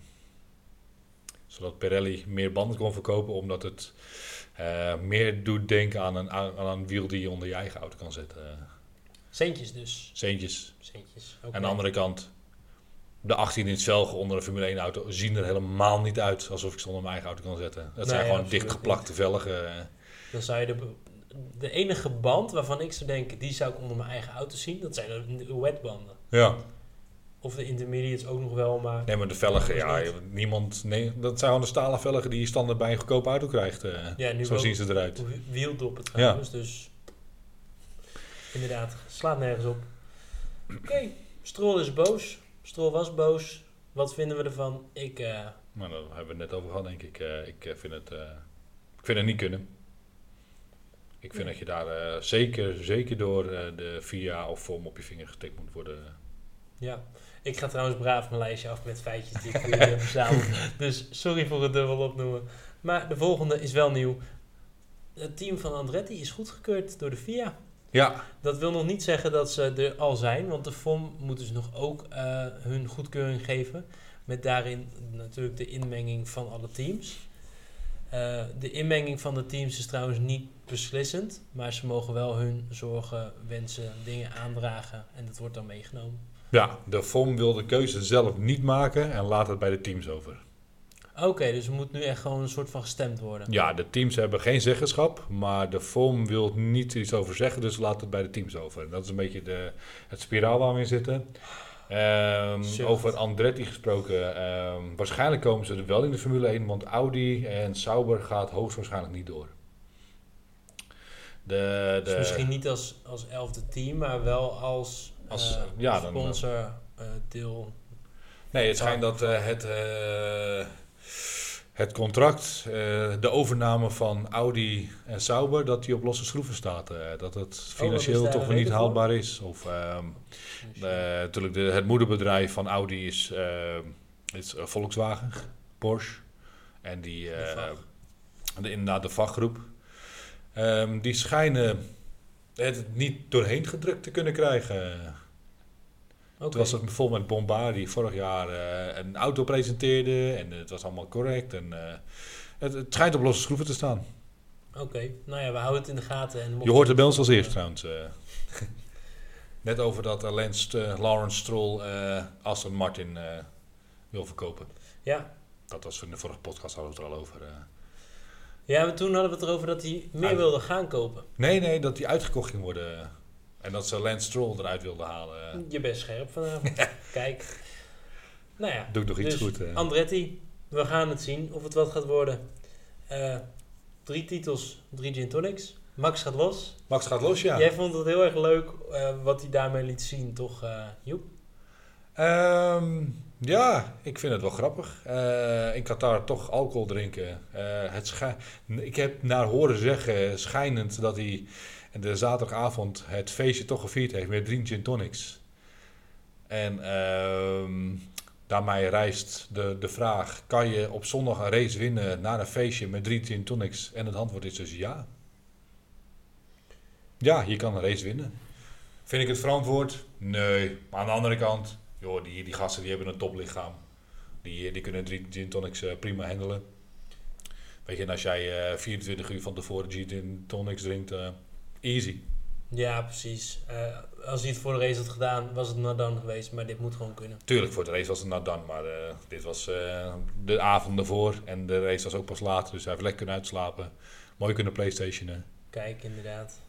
Speaker 1: Zodat Pirelli meer banden kon verkopen, omdat het eh, meer doet denken aan een, aan een wiel die je onder je eigen auto kan zetten.
Speaker 2: Centjes dus.
Speaker 1: Centjes.
Speaker 2: Centjes.
Speaker 1: En aan de andere kant, de 18 inch velgen onder een Formule 1 auto zien er helemaal niet uit alsof ik ze onder mijn eigen auto kan zetten. Het
Speaker 2: Nee,
Speaker 1: zijn gewoon dichtgeplakte velgen.
Speaker 2: Dan zou je de, de enige band waarvan ik zou denken, die zou ik onder mijn eigen auto zien, dat zijn de wetbanden.
Speaker 1: Ja.
Speaker 2: Of de intermediates ook nog wel, maar
Speaker 1: Nee, maar de velgen,
Speaker 2: Dat
Speaker 1: ja, niemand, nee, dat zijn gewoon de stalen velgen die je standaard bij een goedkope auto krijgt. eh.
Speaker 2: ja, nu
Speaker 1: Zo zien ze eruit.
Speaker 2: wieldoppen trouwens, dus inderdaad, slaat nergens op. Oké, Strol is boos. Strol was boos. Wat vinden we ervan? Ik, eh,
Speaker 1: Maar daar hebben we het net over gehad, denk ik. Eh, ik eh, vind het, ik vind het niet kunnen. Ik vind
Speaker 2: Nee.
Speaker 1: dat je daar zeker, zeker door de VIA of FOM op je vinger getikt moet worden.
Speaker 2: ja. Ik ga trouwens braaf mijn lijstje af met feitjes die ik voor jullie heb verzameld. Dus sorry voor het dubbel opnoemen. Maar de volgende is wel nieuw. Het team van Andretti is goedgekeurd door de FIA.
Speaker 1: Ja,
Speaker 2: Dat wil nog niet zeggen dat ze er al zijn, want de FOM moeten ze nog ook eh, hun goedkeuring geven. Met daarin natuurlijk de inmenging van alle teams. Eh, de inmenging van de teams is trouwens niet beslissend, maar ze mogen wel hun zorgen, wensen, dingen aandragen en dat wordt dan meegenomen.
Speaker 1: ja, de FOM wil de keuze zelf niet maken en laat het bij de teams over.
Speaker 2: Oké, dus er moet nu echt gewoon een soort van gestemd worden.
Speaker 1: Ja, de teams hebben geen zeggenschap, maar de FOM wil niet iets over zeggen, dus laat het bij de teams over. Dat is een beetje de, het spiraal waar we in zitten. Ehm, over Andretti gesproken, ehm, waarschijnlijk komen ze er wel in de Formule 1, want Audi en Sauber gaat hoogstwaarschijnlijk niet door. De, de,
Speaker 2: Dus misschien niet als, als elfde team, maar wel als,
Speaker 1: Als,
Speaker 2: eh,
Speaker 1: ja, dan-
Speaker 2: sponsor, eh, deel.
Speaker 1: Nee, het schijnt dat eh, het, het contract, eh, de overname van Audi en Sauber, dat die op losse schroeven staat. eh, dat het financieel
Speaker 2: daar
Speaker 1: toch weer niet
Speaker 2: voor?
Speaker 1: haalbaar is. Of, ehm, eh, natuurlijk, de, het moederbedrijf van Audi is, eh, is eh, Volkswagen, Porsche. En die,
Speaker 2: De
Speaker 1: de, inderdaad de vakgroep. Ehm, die schijnen het niet doorheen gedrukt te kunnen krijgen.
Speaker 2: Oké.
Speaker 1: Toen was het vol met Bombard die vorig jaar eh, een auto presenteerde en het was allemaal correct. En, eh, het, het schijnt op losse schroeven te staan.
Speaker 2: Oké, nou ja, we houden het in de gaten. En
Speaker 1: Je hoort het bij ons als eerst trouwens. eh. Net over dat Lance, Lawrence Stroll Aston Martin wil verkopen.
Speaker 2: Ja.
Speaker 1: Dat was in de vorige podcast hadden we het er al over.
Speaker 2: ja, maar toen hadden we het erover dat hij meer
Speaker 1: Uit-
Speaker 2: wilde gaan kopen.
Speaker 1: Nee, nee, dat die uitgekocht ging worden. En dat ze Lance Stroll eruit wilden halen.
Speaker 2: Je bent scherp vanavond. Kijk. Nou ja,
Speaker 1: Doe ik nog iets
Speaker 2: dus
Speaker 1: goed.
Speaker 2: Andretti, we gaan het zien of het wat gaat worden. Eh, drie titels, drie gin tonics. Max gaat los.
Speaker 1: Max gaat los, ja.
Speaker 2: Jij vond het heel erg leuk eh, wat hij daarmee liet zien, toch eh Joep?
Speaker 1: Ehm, ja, ik vind het wel grappig. In Qatar toch alcohol drinken. Het ik heb naar horen zeggen, schijnend, dat hij de zaterdagavond het feestje toch gevierd heeft met drie gin tonics. En ehm, daarmee rijst de, de vraag, kan je op zondag een race winnen na een feestje met drie gin tonics? En het antwoord is dus ja. Ja, je kan een race winnen. Vind ik het verantwoord? Nee. Maar aan de andere kant, joh, die, die gasten die hebben een toplichaam. Die, die kunnen drie gin tonics eh, prima handelen. Weet je, en als jij eh 24 uur van tevoren gin tonics drinkt, eh, easy.
Speaker 2: Ja, precies. Eh, als hij het voor de race had gedaan, was het nou dan geweest. Maar dit moet gewoon kunnen.
Speaker 1: Tuurlijk, voor de race was het nou dan, maar eh, dit was eh, de avond ervoor. En de race was ook pas later, dus hij heeft lekker kunnen uitslapen. Mooi kunnen playstationen.
Speaker 2: Kijk, inderdaad.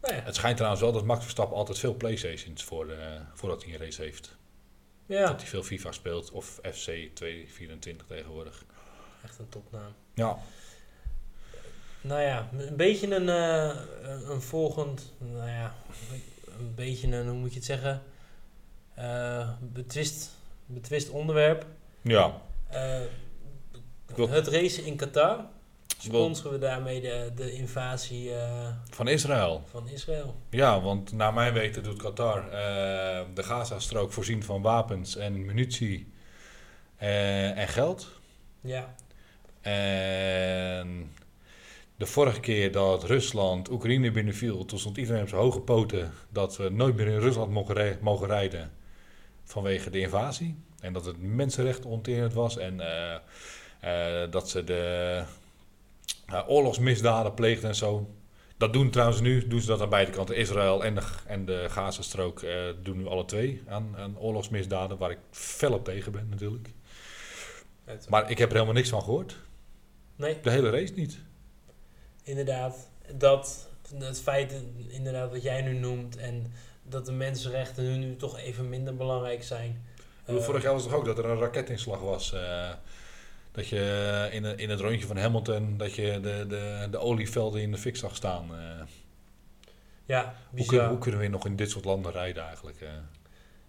Speaker 2: Nou ja,
Speaker 1: Het schijnt trouwens wel dat Max Verstappen altijd veel playstations voor, voordat hij een race heeft.
Speaker 2: ja.
Speaker 1: Dat hij veel FIFA speelt, of FC 224 tegenwoordig.
Speaker 2: echt een topnaam.
Speaker 1: Ja,
Speaker 2: Nou ja, een beetje een, eh, een- volgend, nou ja, een beetje een, hoe moet je het zeggen, eh, betwist, betwist onderwerp.
Speaker 1: ja.
Speaker 2: Eh, het racen in Qatar. Sponsoren we daarmee de, de invasie
Speaker 1: van Israël.
Speaker 2: van Israël?
Speaker 1: Ja, want naar mijn weten doet Qatar de Gaza-strook voorzien van wapens en munitie en geld.
Speaker 2: Ja,
Speaker 1: En de vorige keer dat Rusland Oekraïne binnenviel, toen stond iedereen op zijn hoge poten dat we nooit meer in Rusland mogen, mogen rijden. vanwege de invasie. En dat het mensenrechten onterend was. En eh, eh, dat ze de uh, oorlogsmisdaden pleegden en zo. Dat doen trouwens nu, doen ze dat aan beide kanten. Israël en de, en de Gazastrook eh, doen nu alle twee aan, aan oorlogsmisdaden, waar ik fel op tegen ben natuurlijk. Maar ik heb er helemaal niks van gehoord.
Speaker 2: nee,
Speaker 1: De hele race niet.
Speaker 2: Inderdaad. Dat, het feit inderdaad wat jij nu noemt en dat de mensenrechten nu, nu toch even minder belangrijk zijn.
Speaker 1: Bedoel,
Speaker 2: Eh,
Speaker 1: vorig jaar was het toch ook dat er een raketinslag was. eh, dat je in, het- in het rondje van Hamilton, dat je de, de, de olievelden in de fik zag staan. eh.
Speaker 2: ja,
Speaker 1: hoe,
Speaker 2: bizar.
Speaker 1: kunnen, hoe kunnen we nog in dit soort landen rijden eigenlijk?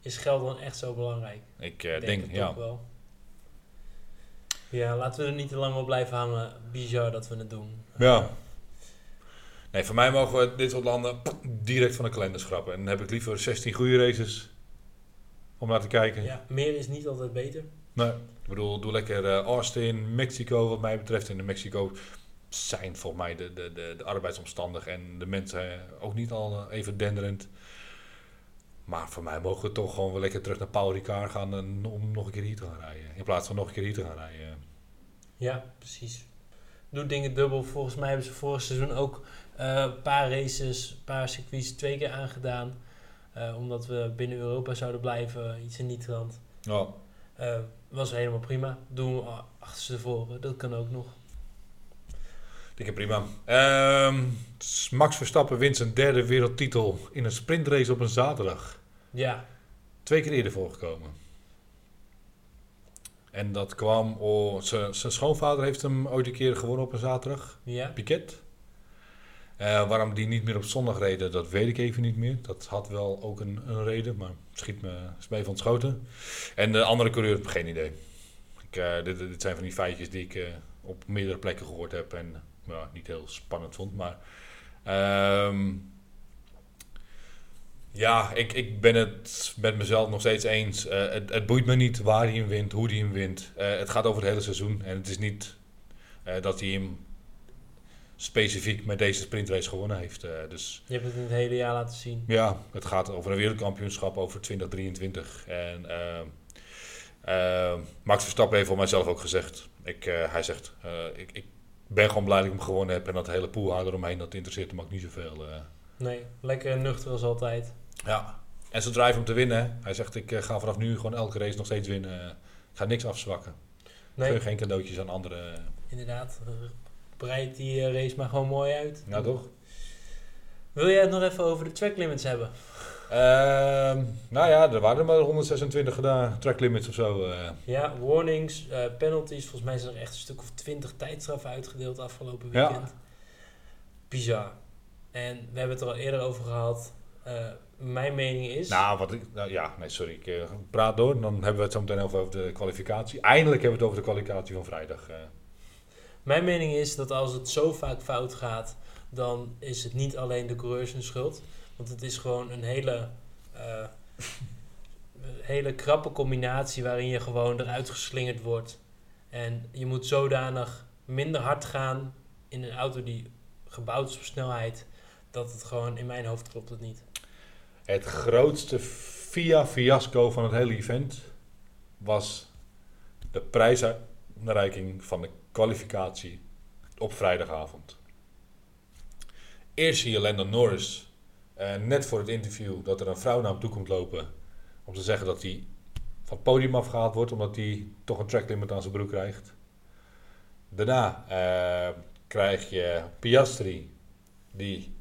Speaker 2: Is geld dan echt zo belangrijk?
Speaker 1: ik
Speaker 2: Ik
Speaker 1: denk,
Speaker 2: het
Speaker 1: ja.
Speaker 2: ook wel. Ja, laten we er niet te lang op blijven hangen. Bizar dat we het doen.
Speaker 1: Ja. Nee, voor mij mogen we dit soort landen direct van de kalender schrappen. En dan heb ik liever 16 goede races om naar te kijken.
Speaker 2: Ja, meer is niet altijd beter.
Speaker 1: Nee, ik bedoel, doe lekker eh, Austin, Mexico wat mij betreft. En de Mexico zijn volgens mij de, de, de, de arbeidsomstandigheden en de mensen ook niet al eh, even denderend. Maar voor mij mogen we toch gewoon weer lekker terug naar Paul Ricard gaan en, om nog een keer hier te gaan rijden. In plaats van nog een keer hier te gaan rijden.
Speaker 2: Ja, precies. Doe dingen dubbel. Volgens mij hebben ze vorig seizoen ook een paar races, een paar circuits twee keer aangedaan. Eh, omdat we binnen Europa zouden blijven, iets in die trant.
Speaker 1: Ja,
Speaker 2: Eh, was helemaal prima. Doen we achterstevoren, dat kan ook nog.
Speaker 1: dikke prima. Ehm, Max Verstappen wint zijn derde wereldtitel in een sprintrace op een zaterdag.
Speaker 2: Ja,
Speaker 1: Twee keer eerder voorgekomen. En dat kwam... Oh, zijn zijn schoonvader heeft hem ooit een keer gewonnen op een zaterdag.
Speaker 2: ja.
Speaker 1: Piquet. Eh, waarom die niet meer op zondag reden, dat weet ik even niet meer. Dat had wel ook een, een reden, maar schiet me is me even ontschoten. En de andere coureur heb ik geen idee. Ik, eh, dit, dit zijn van die feitjes die ik eh, op meerdere plekken gehoord heb en niet heel spannend vond. Maar ehm, ja, ik, ik ben het met mezelf nog steeds eens. Het, boeit me niet waar hij hem wint, hoe hij hem wint. Het gaat over het hele seizoen en het is niet dat hij hem specifiek met deze sprintrace gewonnen heeft. Eh, dus
Speaker 2: Je hebt het in het hele jaar laten zien.
Speaker 1: ja, het gaat over een wereldkampioenschap over 2023. En eh, eh, Max Verstappen heeft voor mijzelf ook gezegd. Ik, hij zegt, ik, ik ben gewoon blij dat ik hem gewonnen heb. En dat hele poelhaar eromheen, dat interesseert hem ook niet zoveel.
Speaker 2: Nee, lekker nuchter als altijd.
Speaker 1: ja. En zijn drive om te winnen. Hij zegt, ik ga vanaf nu gewoon elke race nog steeds winnen. Ik ga niks afzwakken.
Speaker 2: Nee,
Speaker 1: geen cadeautjes aan anderen.
Speaker 2: inderdaad. Breid die eh, race maar gewoon mooi uit.
Speaker 1: Ja, toch?
Speaker 2: Wil jij het nog even over de track limits hebben?
Speaker 1: Ehm, nou ja, er waren er maar 126 gedaan. Track limits of zo. eh.
Speaker 2: Ja, warnings, eh, penalties. Volgens mij zijn er echt een stuk of twintig tijdstraffen uitgedeeld afgelopen
Speaker 1: Ja.
Speaker 2: weekend. Bizar. En we hebben het er al eerder over gehad. Eh, mijn mening is...
Speaker 1: Nou, wat ik, nou ja, nee, sorry, ik praat door. Dan hebben we het zo meteen over, over de kwalificatie. Eindelijk hebben we het over de kwalificatie van vrijdag.
Speaker 2: Mijn mening is dat als het zo vaak fout gaat, dan is het niet alleen de coureurs hun schuld. Want het is gewoon een hele, eh, hele krappe combinatie waarin je gewoon eruit geslingerd wordt. En je moet zodanig minder hard gaan in een auto die gebouwd is op snelheid, dat het gewoon in mijn hoofd klopt het niet.
Speaker 1: Het grootste FIA-fiasco van het hele event was de prijsuitreiking van de kwalificatie op vrijdagavond. Eerst zie je Lando Norris eh, net voor het interview dat er een vrouw naar hem toe komt lopen om te zeggen dat hij van het podium afgehaald wordt omdat hij toch een tracklimit aan zijn broek krijgt. Daarna eh, krijg je Piastri die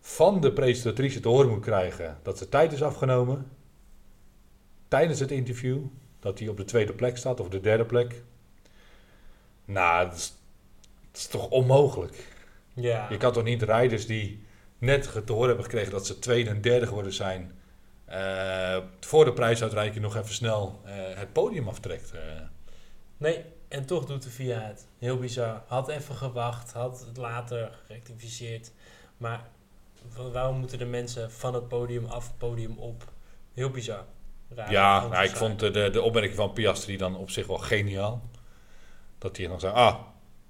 Speaker 1: van de presentatrice te horen moet krijgen dat zijn tijd is afgenomen. Tijdens het interview. Dat hij op de tweede plek staat of de derde plek. Nou, dat is, dat is toch onmogelijk.
Speaker 2: Ja,
Speaker 1: Je kan toch niet rijders die net te horen hebben gekregen dat ze tweede en derde geworden zijn. eh, voor de prijsuitreiking nog even snel eh, het podium aftrekt. eh.
Speaker 2: nee, en toch doet de VIA het. Heel bizar. Had even gewacht, had het later gerectificeerd. Maar wa- waarom moeten de mensen van het podium af, het podium op? Heel bizar. Raar.
Speaker 1: ja, nou, ik vond de, de opmerking van Piastri dan op zich wel geniaal. Dat hij dan zei, ah,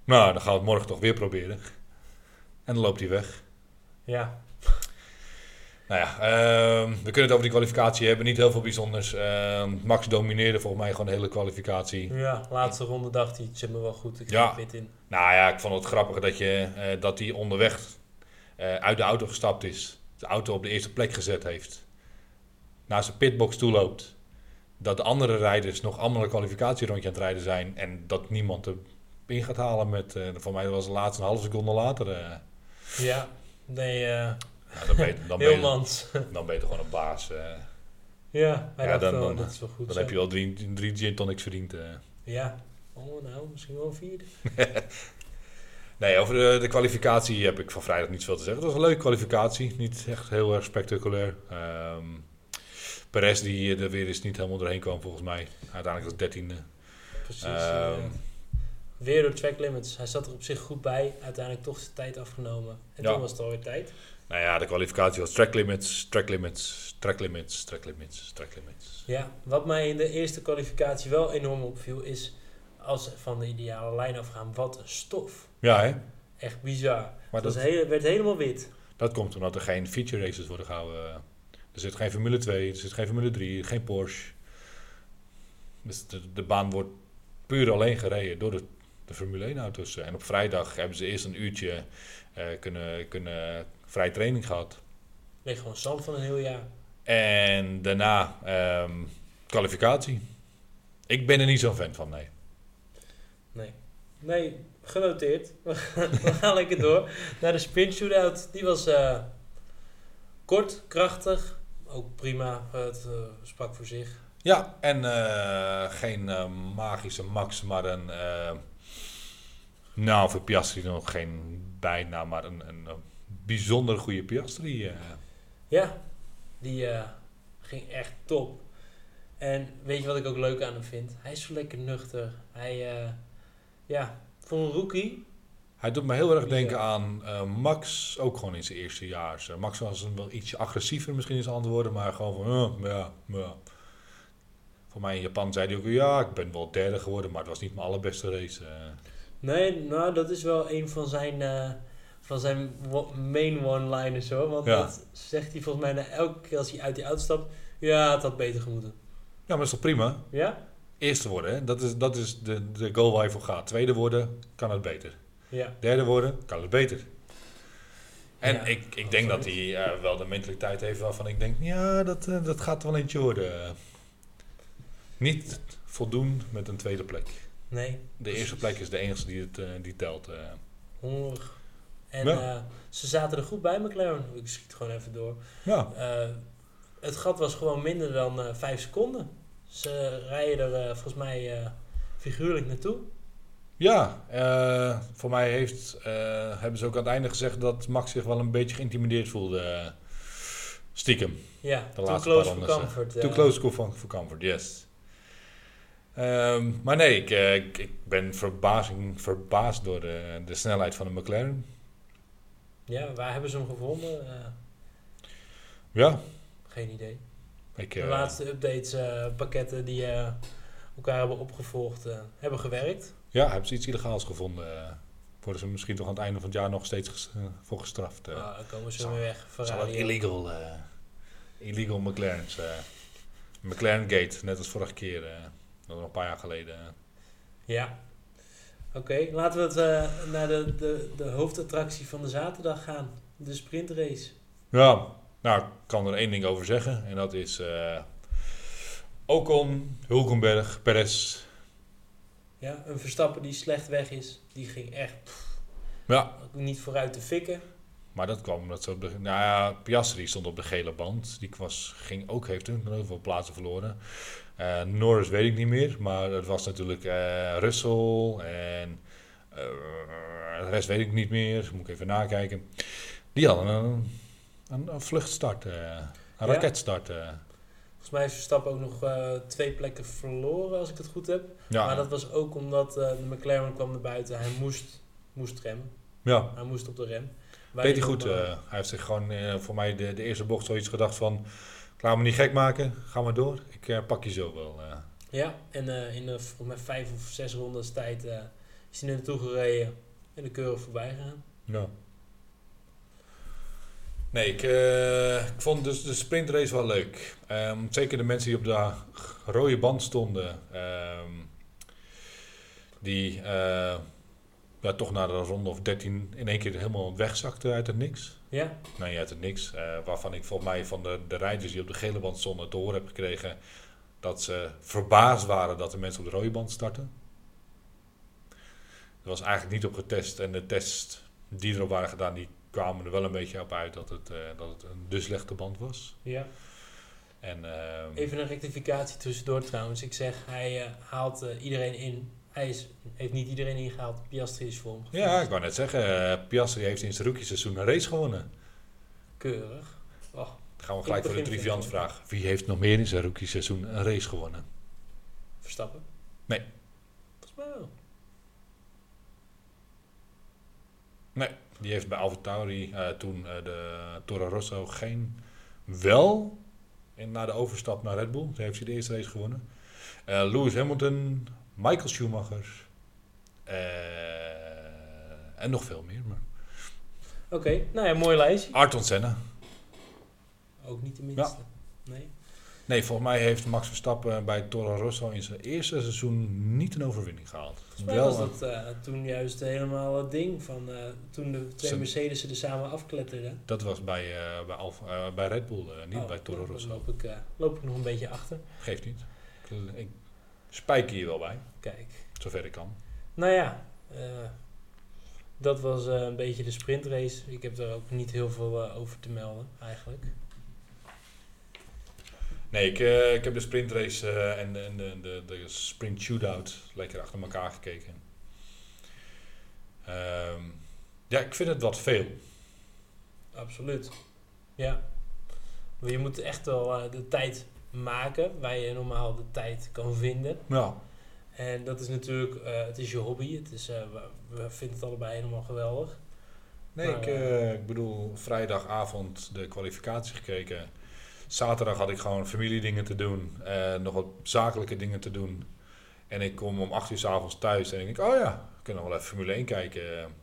Speaker 1: nou, dan gaan we het morgen toch weer proberen. En dan loopt hij weg.
Speaker 2: Ja,
Speaker 1: Nou ja, ehm, we kunnen het over die kwalificatie hebben. Niet heel veel bijzonders. Ehm, Max domineerde volgens mij gewoon de hele kwalificatie.
Speaker 2: Ja, laatste ronde dacht hij, het zit me wel goed, ik
Speaker 1: Ja.
Speaker 2: fit in.
Speaker 1: Nou ja, ik vond het grappig dat hij dat hij onderweg eh, uit de auto gestapt is. De auto op de eerste plek gezet heeft. Naar zijn pitbox toe loopt. Dat de andere rijders nog allemaal een kwalificatierondje aan het rijden zijn. En dat niemand er in gaat halen met... eh voor mij was het laatste een halve seconde later. eh.
Speaker 2: Ja, nee, eh
Speaker 1: Ja, dan ben je, dan ben je, dan ben je toch gewoon een baas.
Speaker 2: ja, hij
Speaker 1: Ja, dan-
Speaker 2: wel,
Speaker 1: dan-
Speaker 2: dat is wel goed
Speaker 1: dan
Speaker 2: zo.
Speaker 1: heb je al drie, drie gin tonics verdiend.
Speaker 2: Ja, oh nou, misschien wel vierde.
Speaker 1: Nee, over de, de kwalificatie heb ik van vrijdag niet zoveel te zeggen. Het was een leuke kwalificatie. Niet echt heel erg spectaculair. Ehm Perez die er weer eens niet helemaal doorheen kwam volgens mij. Uiteindelijk als dertiende.
Speaker 2: Precies. Eh, weer door track limits. Hij zat er op zich goed bij. Uiteindelijk toch zijn tijd afgenomen. En
Speaker 1: Ja.
Speaker 2: toen was het alweer tijd.
Speaker 1: Nou ja, de kwalificatie was track limits, track limits, track limits, track limits, track limits.
Speaker 2: Ja, wat mij in de eerste kwalificatie wel enorm opviel is... als ze van de ideale lijn afgaan, wat een stof.
Speaker 1: Ja, hè?
Speaker 2: Echt bizar.
Speaker 1: Maar
Speaker 2: het
Speaker 1: dat,
Speaker 2: hele, werd helemaal wit.
Speaker 1: dat komt omdat er geen feature races worden gehouden. Er zit geen Formule 2, er zit geen Formule 3, geen Porsche. Dus de, de baan wordt puur alleen gereden door de, de Formule 1 auto's. En op vrijdag hebben ze eerst een uurtje eh, kunnen, kunnen vrij training gehad.
Speaker 2: Ligt gewoon zand van een heel jaar.
Speaker 1: En daarna ehm, kwalificatie. Ik ben er niet zo'n fan van, nee.
Speaker 2: Nee. Nee, genoteerd. We gaan, we gaan lekker door naar de sprint shootout. Die was eh, kort, krachtig. Ook prima. Het eh, sprak voor zich.
Speaker 1: Ja, en eh, geen eh, magische max, maar een... eh, nou, voor Piastri nog geen bijnaam, maar een, een, een bijzonder goede Piastri. eh.
Speaker 2: Ja, die eh, ging echt top. En weet je wat ik ook leuk aan hem vind? Hij is zo lekker nuchter. Hij, eh, ja, voor een rookie.
Speaker 1: Hij doet me heel erg denken aan eh, Max, ook gewoon in zijn eerste jaar. Max was een wel ietsje agressiever misschien in zijn antwoorden, maar gewoon van, ja, ja. Voor mij in Japan zei hij ook, ja, ik ben wel derde geworden, maar het was niet mijn allerbeste race. eh.
Speaker 2: Nee, nou, dat is wel een van zijn, eh, van zijn main one-liners hoor. Want
Speaker 1: Ja.
Speaker 2: dat zegt hij volgens mij na elke keer als hij uit die auto stapt. Ja, het had beter gemoeten.
Speaker 1: Ja, maar dat is toch prima?
Speaker 2: Ja?
Speaker 1: Eerste worden, hè? Dat is, dat is de, de goal waar je voor gaat. Tweede worden, kan het beter.
Speaker 2: Ja.
Speaker 1: Derde worden, kan het beter. En
Speaker 2: Ja,
Speaker 1: ik, ik denk dat hij eh, wel de mentaliteit heeft waarvan ik denk, ja, dat, eh, dat gaat wel eentje worden. Niet voldoen met een tweede plek.
Speaker 2: Nee.
Speaker 1: De eerste plek is de enige die, het, eh, die telt.
Speaker 2: Hongerig. En
Speaker 1: Ja.
Speaker 2: ze zaten er goed bij, McLaren. Ik schiet gewoon even door.
Speaker 1: Ja,
Speaker 2: het gat was gewoon minder dan 5 seconden. Ze rijden er volgens mij figuurlijk naartoe.
Speaker 1: Ja eh, voor mij heeft, eh, hebben ze ook aan het einde gezegd dat Max zich wel een beetje geïntimideerd voelde. eh, stiekem.
Speaker 2: Ja, too
Speaker 1: laatste
Speaker 2: close for comfort.
Speaker 1: Too close for, for comfort, yes. Ehm, maar nee, ik, ik, ik ben verbazing, verbaasd door de, de snelheid van de McLaren.
Speaker 2: Ja, waar hebben ze hem gevonden?
Speaker 1: Ja,
Speaker 2: geen idee.
Speaker 1: ik,
Speaker 2: De laatste updates, pakketten die elkaar hebben opgevolgd, hebben gewerkt.
Speaker 1: Ja, hebben ze iets illegaals gevonden. eh, worden ze misschien toch aan het einde van het jaar nog steeds ges- eh, voor gestraft. eh.
Speaker 2: Ah, dan komen ze weer weg. Ferrari.
Speaker 1: het illegal, eh, illegal McLaren's. eh McLaren Gate, net als vorige keer. dat was nog een paar jaar geleden.
Speaker 2: Ja. Oké, laten we het naar de, de, de hoofdattractie van de zaterdag gaan. De sprintrace.
Speaker 1: Ja, nou, ik kan er één ding over zeggen. En dat is Ocon, Hulkenberg, Perez.
Speaker 2: Ja, een Verstappen die slecht weg is. Die ging echt pff,
Speaker 1: Ja,
Speaker 2: ook niet vooruit te fikken.
Speaker 1: maar dat kwam omdat ze op de... Nou ja, Piastri stond op de gele band. Die was, ging ook, heeft toen heel veel plaatsen verloren. Eh, Norris weet ik niet meer. Maar het was natuurlijk eh, Russell en... eh, de rest weet ik niet meer. Moet ik even nakijken. Die hadden een, een, een vluchtstart. een
Speaker 2: Ja?
Speaker 1: raketstart.
Speaker 2: Volgens mij heeft Verstappen ook nog eh, twee plekken verloren, als ik het goed heb.
Speaker 1: ja,
Speaker 2: Maar dat was ook omdat eh, de McLaren kwam naar buiten. Hij moest, moest remmen.
Speaker 1: ja.
Speaker 2: Hij moest op de rem.
Speaker 1: Deed hij goed. eh, hij heeft zich gewoon voor mij de, de eerste bocht zoiets gedacht van... Laat me niet gek maken, ga maar door. Ik pak je zo wel.
Speaker 2: Ja, en in de, volgens mij vijf of zes rondes tijd is hij naartoe gereden en de keurig voorbij gegaan.
Speaker 1: ja. Nee, ik, eh, ik vond dus de sprintrace wel leuk. Ehm, zeker de mensen die op de rode band stonden. ehm, die eh, ja, toch na de ronde of 13 in één keer helemaal wegzakten uit het niks.
Speaker 2: Ja?
Speaker 1: Nee, uit het niks. eh, waarvan ik volgens mij van de, de rijders die op de gele band stonden te horen heb gekregen dat ze verbaasd waren dat de mensen op de rode band starten. Er was eigenlijk niet op getest en de tests die erop waren gedaan, die kwamen er wel een beetje op uit dat het, eh, dat het een de slechte band was.
Speaker 2: Ja.
Speaker 1: En, ehm,
Speaker 2: Even een rectificatie tussendoor trouwens. Ik zeg, hij eh, haalt eh, iedereen in. Hij is, heeft niet iedereen ingehaald. Piastri is voor hem
Speaker 1: ja, ik wou net zeggen, Piastri heeft in zijn rookie seizoen een race gewonnen.
Speaker 2: Keurig. Oh,
Speaker 1: Dan gaan we gelijk voor de triviant vraag. Wie heeft nog meer in zijn rookie seizoen een race gewonnen?
Speaker 2: Verstappen?
Speaker 1: Nee.
Speaker 2: Volgens mij wel.
Speaker 1: Die heeft bij AlphaTauri eh toen eh, de Toro Rosso geen... Wel, en na de overstap naar Red Bull, daar heeft hij de eerste race gewonnen. Eh, Lewis Hamilton, Michael Schumacher... eh, en nog veel meer. Maar.
Speaker 2: Oké, nou ja, mooi lijstje.
Speaker 1: Ayrton Senna.
Speaker 2: Ook niet de minste. Nee.
Speaker 1: Nee, volgens mij heeft Max Verstappen bij Toro Rosso in zijn eerste seizoen niet een overwinning gehaald.
Speaker 2: Volgens mij was dat eh, toen juist helemaal het ding van eh, toen de twee Mercedes er samen afkletterden.
Speaker 1: Dat was bij, eh, bij, Alfa, eh, bij Red Bull, eh, niet
Speaker 2: Oh,
Speaker 1: bij Toro Rosso.
Speaker 2: Dan loop ik, eh, loop ik nog een beetje achter.
Speaker 1: Geeft niet. Ik, ik spijker hier wel bij,
Speaker 2: Kijk.
Speaker 1: zover ik kan.
Speaker 2: Nou ja, eh, dat was eh, een beetje de sprintrace. Ik heb er ook niet heel veel eh, over te melden, eigenlijk.
Speaker 1: Nee, ik, eh, ik heb de sprintrace eh, en, de, en de, de, de sprint shootout lekker achter elkaar gekeken. Ehm, ja, ik vind het wat veel.
Speaker 2: Absoluut. Ja. Maar je moet echt wel eh, de tijd maken waar je normaal de tijd kan vinden.
Speaker 1: Ja.
Speaker 2: En dat is natuurlijk, het is je hobby. Het is, we, vinden het allebei helemaal geweldig.
Speaker 1: Nee,
Speaker 2: Maar,
Speaker 1: ik, ik bedoel, vrijdagavond de kwalificatie gekeken. Zaterdag had ik gewoon familiedingen te doen. eh, nog wat zakelijke dingen te doen. En ik kom om 8 uur s avonds thuis en ik denk, oh ja, we kunnen wel even Formule 1 kijken.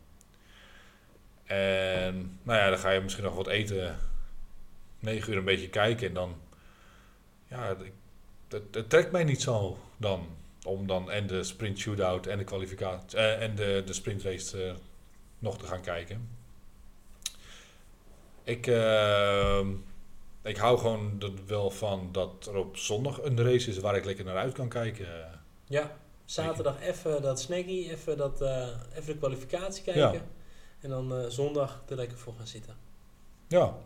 Speaker 1: En nou ja, dan ga je misschien nog wat eten. 9 uur een beetje kijken en dan... Ja, het trekt mij niet zo dan. Om dan en de sprint shootout en de kwalificatie... eh, en de, de sprintrace eh, nog te gaan kijken. Ik, eh, ik hou gewoon er wel van dat er op zondag een race is waar ik lekker naar uit kan kijken.
Speaker 2: Ja, zaterdag even dat snackie, even, dat, eh, even de kwalificatie kijken.
Speaker 1: Ja.
Speaker 2: En dan eh, zondag er lekker voor gaan zitten.
Speaker 1: Ja.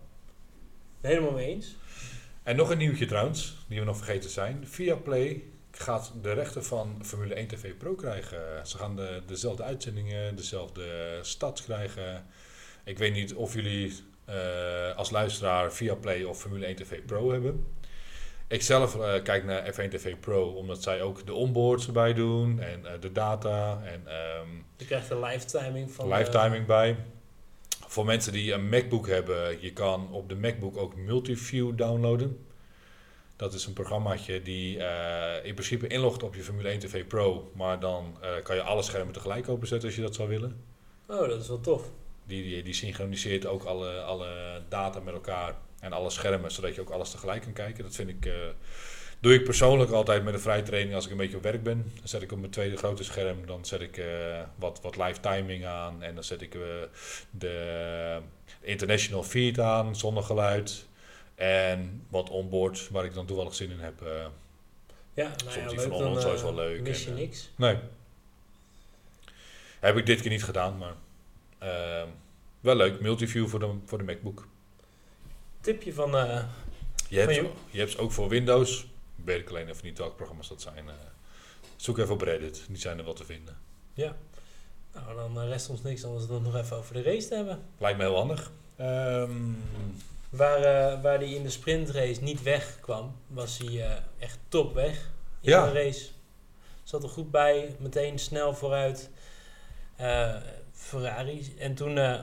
Speaker 2: Helemaal mee eens.
Speaker 1: En nog een nieuwtje trouwens, die we nog vergeten zijn. Viaplay gaat de rechten van Formule 1 TV Pro krijgen. Ze gaan de, dezelfde uitzendingen, dezelfde stads krijgen. Ik weet niet of jullie als luisteraar Viaplay of Formule 1 TV Pro hebben. Ik zelf eh, kijk naar F1 TV Pro omdat zij ook de onboards erbij doen en eh, de data en ehm,
Speaker 2: Je krijgt een live timing van...
Speaker 1: live
Speaker 2: eh,
Speaker 1: timing bij. Voor mensen die een MacBook hebben, je kan op de MacBook ook Multiview downloaden. Dat is een programmaatje die eh, in principe inlogt op je Formule 1 TV Pro, maar dan eh, kan je alle schermen tegelijk openzetten als je dat zou willen.
Speaker 2: oh, dat is wel tof.
Speaker 1: Die, die, die synchroniseert ook alle, alle data met elkaar en alle schermen, zodat je ook alles tegelijk kan kijken. Dat vind ik, eh, doe ik persoonlijk altijd met een vrije training als ik een beetje op werk ben. Dan zet ik op mijn tweede grote scherm, dan zet ik eh, wat, wat live timing aan en dan zet ik eh, de international feed aan, zonder geluid. En wat onboard, waar ik dan toevallig zin in heb.
Speaker 2: Ja, nou
Speaker 1: Soms
Speaker 2: ja,
Speaker 1: die
Speaker 2: leuk,
Speaker 1: van is wel leuk
Speaker 2: mis je
Speaker 1: en,
Speaker 2: niks.
Speaker 1: nee. Heb ik dit keer niet gedaan, maar eh, wel leuk. Multiview voor de, voor de MacBook.
Speaker 2: Tipje van... eh,
Speaker 1: Je hebt, je hebt ze ook voor Windows. Weet ik alleen even niet welke programma's dat zijn. eh. zoek even op Reddit, die zijn er wel te vinden.
Speaker 2: ja. Nou, dan eh, rest ons niks anders dan nog even over de race te hebben.
Speaker 1: Lijkt me heel handig. Ehm,
Speaker 2: Waar, waar hij in de sprintrace niet wegkwam, was hij eh, echt top weg in
Speaker 1: Ja.
Speaker 2: de race. Zat er goed bij, meteen snel vooruit. Eh, Ferrari. En toen eh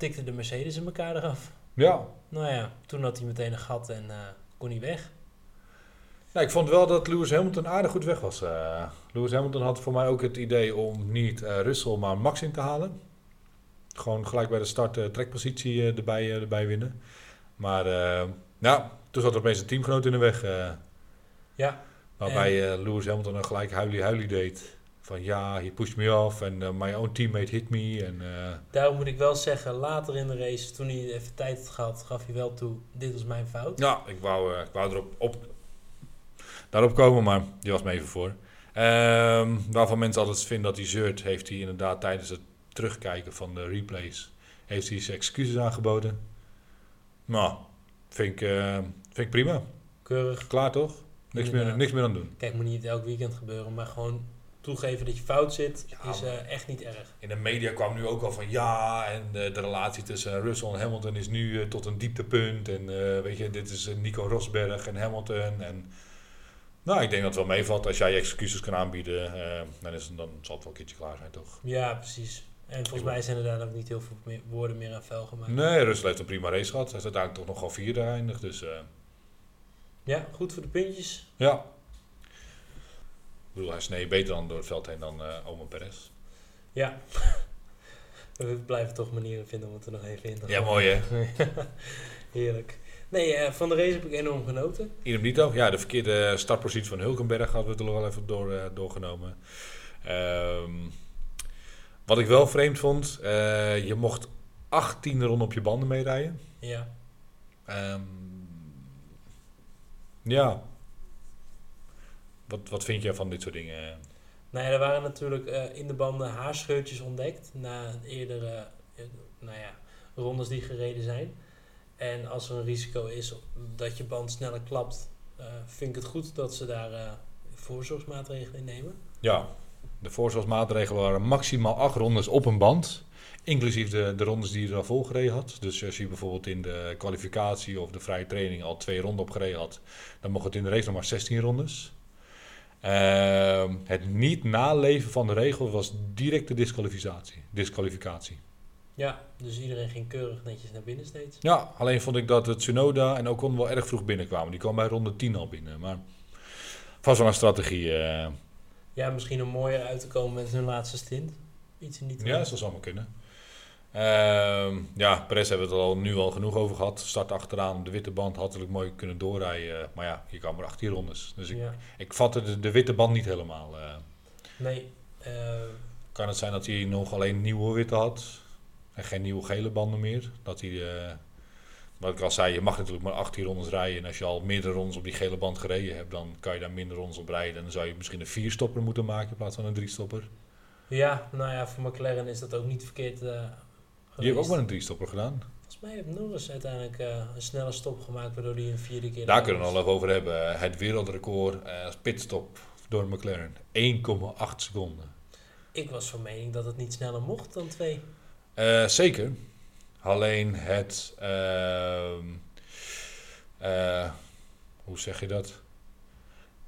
Speaker 2: tikte de Mercedes in elkaar eraf.
Speaker 1: ja,
Speaker 2: Nou ja, toen had hij meteen een gat en eh, kon hij weg.
Speaker 1: Nou, ik vond wel dat Lewis Hamilton aardig goed weg was. eh. Lewis Hamilton had voor mij ook het idee om niet Russell, maar Max in te halen. Gewoon gelijk bij de start uh, trekpositie uh, erbij, uh, erbij winnen. Maar ja, toen zat er opeens een teamgenoot in de weg.
Speaker 2: ja.
Speaker 1: Waarbij en... Lewis Hamilton dan gelijk huilie-huilie deed. Van ja, he pushed me off en my own teammate hit me. En,
Speaker 2: Daarom moet ik wel zeggen, later in de race, toen hij even tijd had gehad, gaf hij wel toe, dit was mijn fout.
Speaker 1: Ja, ik wou, ik wou erop op, daarop komen, maar die was me even voor. Um, waarvan mensen altijd vinden dat hij zeurt, heeft hij inderdaad tijdens het terugkijken van de replays, heeft hij zijn excuses aangeboden. Nou, vind ik, uh, vind ik prima.
Speaker 2: Keurig.
Speaker 1: Klaar toch? Niks meer, niks meer aan doen.
Speaker 2: Kijk, moet niet elk weekend gebeuren, maar gewoon toegeven dat je fout zit, ja, is uh, echt niet erg.
Speaker 1: In de media kwam nu ook al van ja, en de, de relatie tussen Russell en Hamilton is nu uh, tot een dieptepunt. En weet je, dit is Nico Rosberg en Hamilton. En nou, ik denk dat het wel meevalt. Als jij je excuses kan aanbieden, dan, is dan zal het wel een keertje klaar zijn, toch?
Speaker 2: Ja, precies. En volgens mij zijn er daar ook niet heel veel meer woorden meer aan vuil gemaakt.
Speaker 1: Nee, Russell heeft een prima race gehad. Hij is uiteindelijk toch nogal vierde eindig, dus...
Speaker 2: Ja, goed voor de puntjes.
Speaker 1: Ja. Ik bedoel, hij snee beter dan door het veld heen dan uh, Oman Perez.
Speaker 2: Ja. We blijven toch manieren vinden om het er nog even in te
Speaker 1: gaan. Ja, mooi hè?
Speaker 2: Heerlijk. Nee, uh, van de race heb ik enorm genoten.
Speaker 1: Idem dito. Ja, de verkeerde startpositie van Hulkenberg hadden we er wel even door, uh, doorgenomen. Um, wat ik wel vreemd vond, uh, je mocht 18 ronden op je banden meerijden.
Speaker 2: Ja.
Speaker 1: Um, ja. Wat, wat vind je van dit soort dingen?
Speaker 2: Nou ja, er waren natuurlijk in de banden haarscheurtjes ontdekt na eerdere nou ja, rondes die gereden zijn. En als er een risico is dat je band sneller klapt, uh, vind ik het goed dat ze daar voorzorgsmaatregelen in nemen.
Speaker 1: Ja, de voorzorgsmaatregelen waren maximaal acht rondes op een band. Inclusief de, de rondes die je al volgereden had. Dus als je bijvoorbeeld in de kwalificatie of de vrije training al twee ronden opgereden had, dan mocht het in de race nog maar 16 rondes. Uh, het niet naleven van de regel was directe disqualificatie. disqualificatie.
Speaker 2: Ja, dus iedereen ging keurig netjes naar binnen steeds.
Speaker 1: Ja, alleen vond ik dat het Tsunoda en Ocon wel erg vroeg binnenkwamen. Die kwam bij ronde 10 al binnen. Maar vast wel een strategie. Uh...
Speaker 2: Ja, misschien om mooier uit te komen met hun laatste stint. Iets in die
Speaker 1: Ja, dat zou zomaar kunnen. Uh, ja, Perez hebben we het al, nu al genoeg over gehad. Start achteraan, de witte band had natuurlijk mooi kunnen doorrijden. Maar ja, je kwam maar 18 rondes. Dus ik, ja. ik vatte de, de, witte band niet helemaal. Uh.
Speaker 2: Nee.
Speaker 1: Kan het zijn dat hij nog alleen nieuwe witte had? En geen nieuwe gele banden meer. Dat hij, uh, wat ik al zei, je mag natuurlijk maar 18 rondes rijden. En als je al meerdere rondes op die gele band gereden hebt, dan kan je daar minder rondes op rijden. En dan zou je misschien een vierstopper moeten maken in plaats van een driestopper.
Speaker 2: Ja, nou ja, voor McLaren is dat ook niet verkeerd. Uh,
Speaker 1: je hebt ook maar een driestopper gedaan.
Speaker 2: Volgens mij heeft Norris uiteindelijk uh, een snelle stop gemaakt, waardoor hij een vierde keer.
Speaker 1: Daar kunnen we nog over hebben. Het wereldrecord uh, pitstop door McLaren: 1,8 seconden.
Speaker 2: Ik was van mening dat het niet sneller mocht dan twee.
Speaker 1: Uh, zeker. Alleen het. Uh, hoe zeg je dat?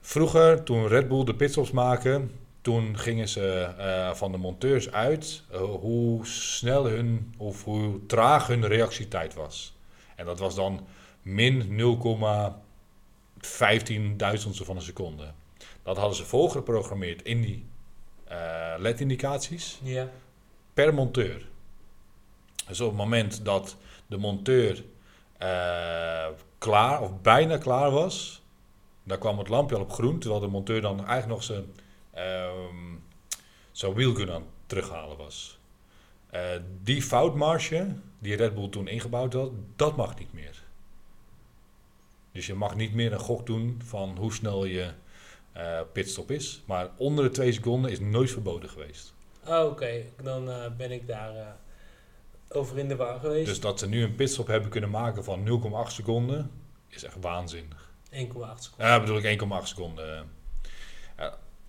Speaker 1: Vroeger, toen Red Bull de pitstops maken, toen gingen ze van de monteurs uit hoe snel hun of hoe traag hun reactietijd was. En dat was dan min 0,15 van een seconde. Dat hadden ze voorgeprogrammeerd in die LED-indicaties
Speaker 2: ja.
Speaker 1: per monteur. Dus op het moment dat de monteur klaar of bijna klaar was, dan kwam het lampje al op groen, terwijl de monteur dan eigenlijk nog zijn, um, zijn wheelgun aan het terughalen was. Uh, die foutmarge die Red Bull toen ingebouwd had, dat mag niet meer. Dus je mag niet meer een gok doen van hoe snel je uh, pitstop is. Maar onder de twee seconden is nooit verboden geweest.
Speaker 2: Oh, Oké, dan ben ik daar over in de war geweest.
Speaker 1: Dus dat ze nu een pitstop hebben kunnen maken van 0,8 seconden, is echt waanzinnig.
Speaker 2: 1,8 seconden.
Speaker 1: Ja, bedoel ik 1,8 seconden.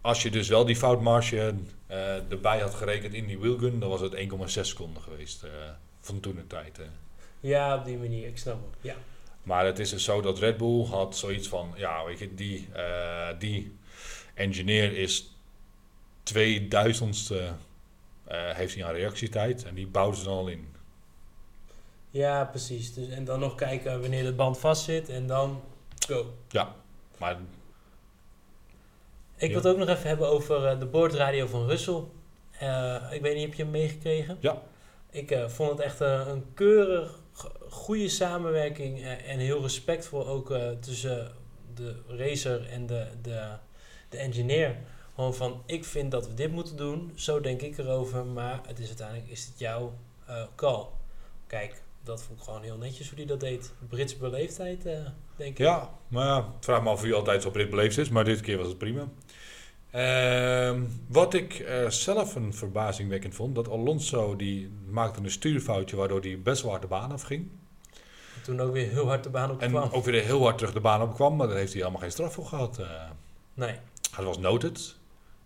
Speaker 1: Als je dus wel die foutmarge uh, erbij had gerekend in die wheelgun, dan was het 1,6 seconden geweest uh, van toen de tijd. Uh.
Speaker 2: Ja, op die manier, ik snap het. Ja.
Speaker 1: Maar het is dus zo dat Red Bull had zoiets van, ja, weet je, die, die engineer is 2000ste heeft hij aan reactietijd en die bouwden ze dan al in.
Speaker 2: Ja, precies. Dus, en dan nog kijken wanneer de band vast zit en dan go.
Speaker 1: Ja, maar...
Speaker 2: Ik wil het ook nog even hebben over uh, de boordradio van Russell. Uh, ik weet niet, heb je hem meegekregen?
Speaker 1: Ja.
Speaker 2: Ik eh, vond het echt eh, een keurig, goede samenwerking eh, en heel respectvol ook eh, tussen de racer en de, de, de engineer. Gewoon van, ik vind dat we dit moeten doen, zo denk ik erover, maar het is uiteindelijk is het jouw eh, call. Kijk, dat vond ik gewoon heel netjes hoe hij dat deed. Britse beleefdheid, eh, denk ik.
Speaker 1: Ja, maar vraag me af of hij altijd zo Brit beleefd is, maar dit keer was het prima. Ehm, wat ik eh, zelf een verbazingwekkend vond, dat Alonso die maakte een stuurfoutje waardoor hij best wel hard de baan afging.
Speaker 2: Toen ook weer heel hard de baan op
Speaker 1: En
Speaker 2: kwam.
Speaker 1: ook weer heel hard terug de baan op kwam, maar daar heeft hij helemaal geen straf voor gehad. eh.
Speaker 2: Nee,
Speaker 1: hij was noted,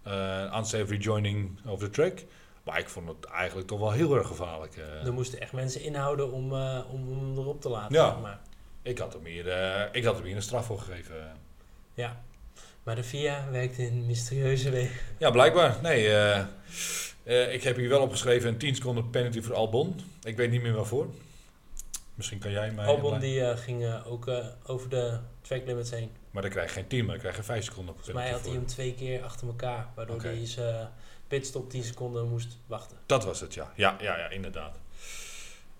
Speaker 1: uh, unsafe rejoining of the track. Maar ik vond het eigenlijk toch wel heel erg gevaarlijk. eh.
Speaker 2: er moesten echt mensen inhouden om, eh, om hem erop te laten.
Speaker 1: Ja.
Speaker 2: zeg maar.
Speaker 1: ik, had hem hier, eh, ik had hem hier een straf voor gegeven.
Speaker 2: ja. Maar de FIA werkt in mysterieuze wegen.
Speaker 1: Ja, blijkbaar. Nee, eh, eh, ik heb hier wel opgeschreven een 10 seconden penalty voor Albon. Ik weet niet meer waarvoor. Misschien kan jij mij...
Speaker 2: Albon die eh, ging ook over de track limits heen.
Speaker 1: Maar dan krijg je geen 10, maar dan krijg je 5 seconden
Speaker 2: Volgens mij had hij hem twee keer achter elkaar. Waardoor hij zijn pitstop 10 seconden moest wachten.
Speaker 1: Dat was het, ja. Ja, ja, ja inderdaad.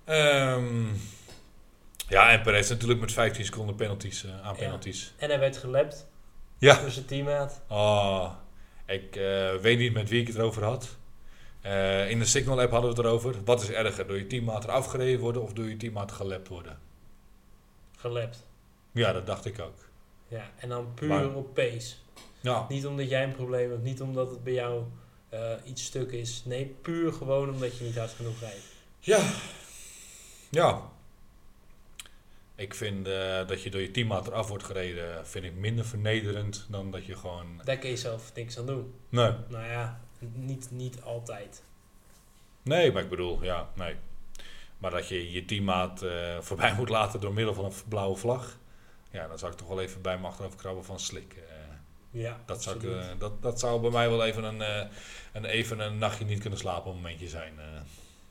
Speaker 1: Ehm, ja, en Perez natuurlijk met 15 seconden penalties, aan
Speaker 2: Ja.
Speaker 1: penalties.
Speaker 2: En hij werd gelapt
Speaker 1: Ja.
Speaker 2: zijn teammaat.
Speaker 1: Oh, ik eh, weet niet met wie ik het erover had. Eh, in de Signal app hadden we het erover. Wat is erger, door je teammaat eraf gereden worden of door je teammaat gelapt worden?
Speaker 2: Gelapt.
Speaker 1: Ja, dat dacht ik ook.
Speaker 2: Ja, en dan puur
Speaker 1: Maar-
Speaker 2: op pace.
Speaker 1: Ja,
Speaker 2: Niet omdat jij een probleem hebt, niet omdat het bij jou eh, iets stuk is. Nee, puur gewoon omdat je niet hard genoeg rijdt.
Speaker 1: Ja. Ja. Ik vind eh, dat je door je teammaat eraf wordt gereden, vind ik minder vernederend dan dat je gewoon...
Speaker 2: Daar kun je zelf niks aan doen.
Speaker 1: Nee.
Speaker 2: Nou ja, niet, niet altijd.
Speaker 1: Nee, maar ik bedoel, ja, nee. Maar dat je je teammaat eh, voorbij moet laten door middel van een blauwe vlag. Ja, dan zou ik toch wel even bij me achterover krabben van slik. eh.
Speaker 2: Ja,
Speaker 1: dat, zou ik, dat, dat zou bij mij wel even een, een, even een nachtje niet kunnen slapen momentje zijn.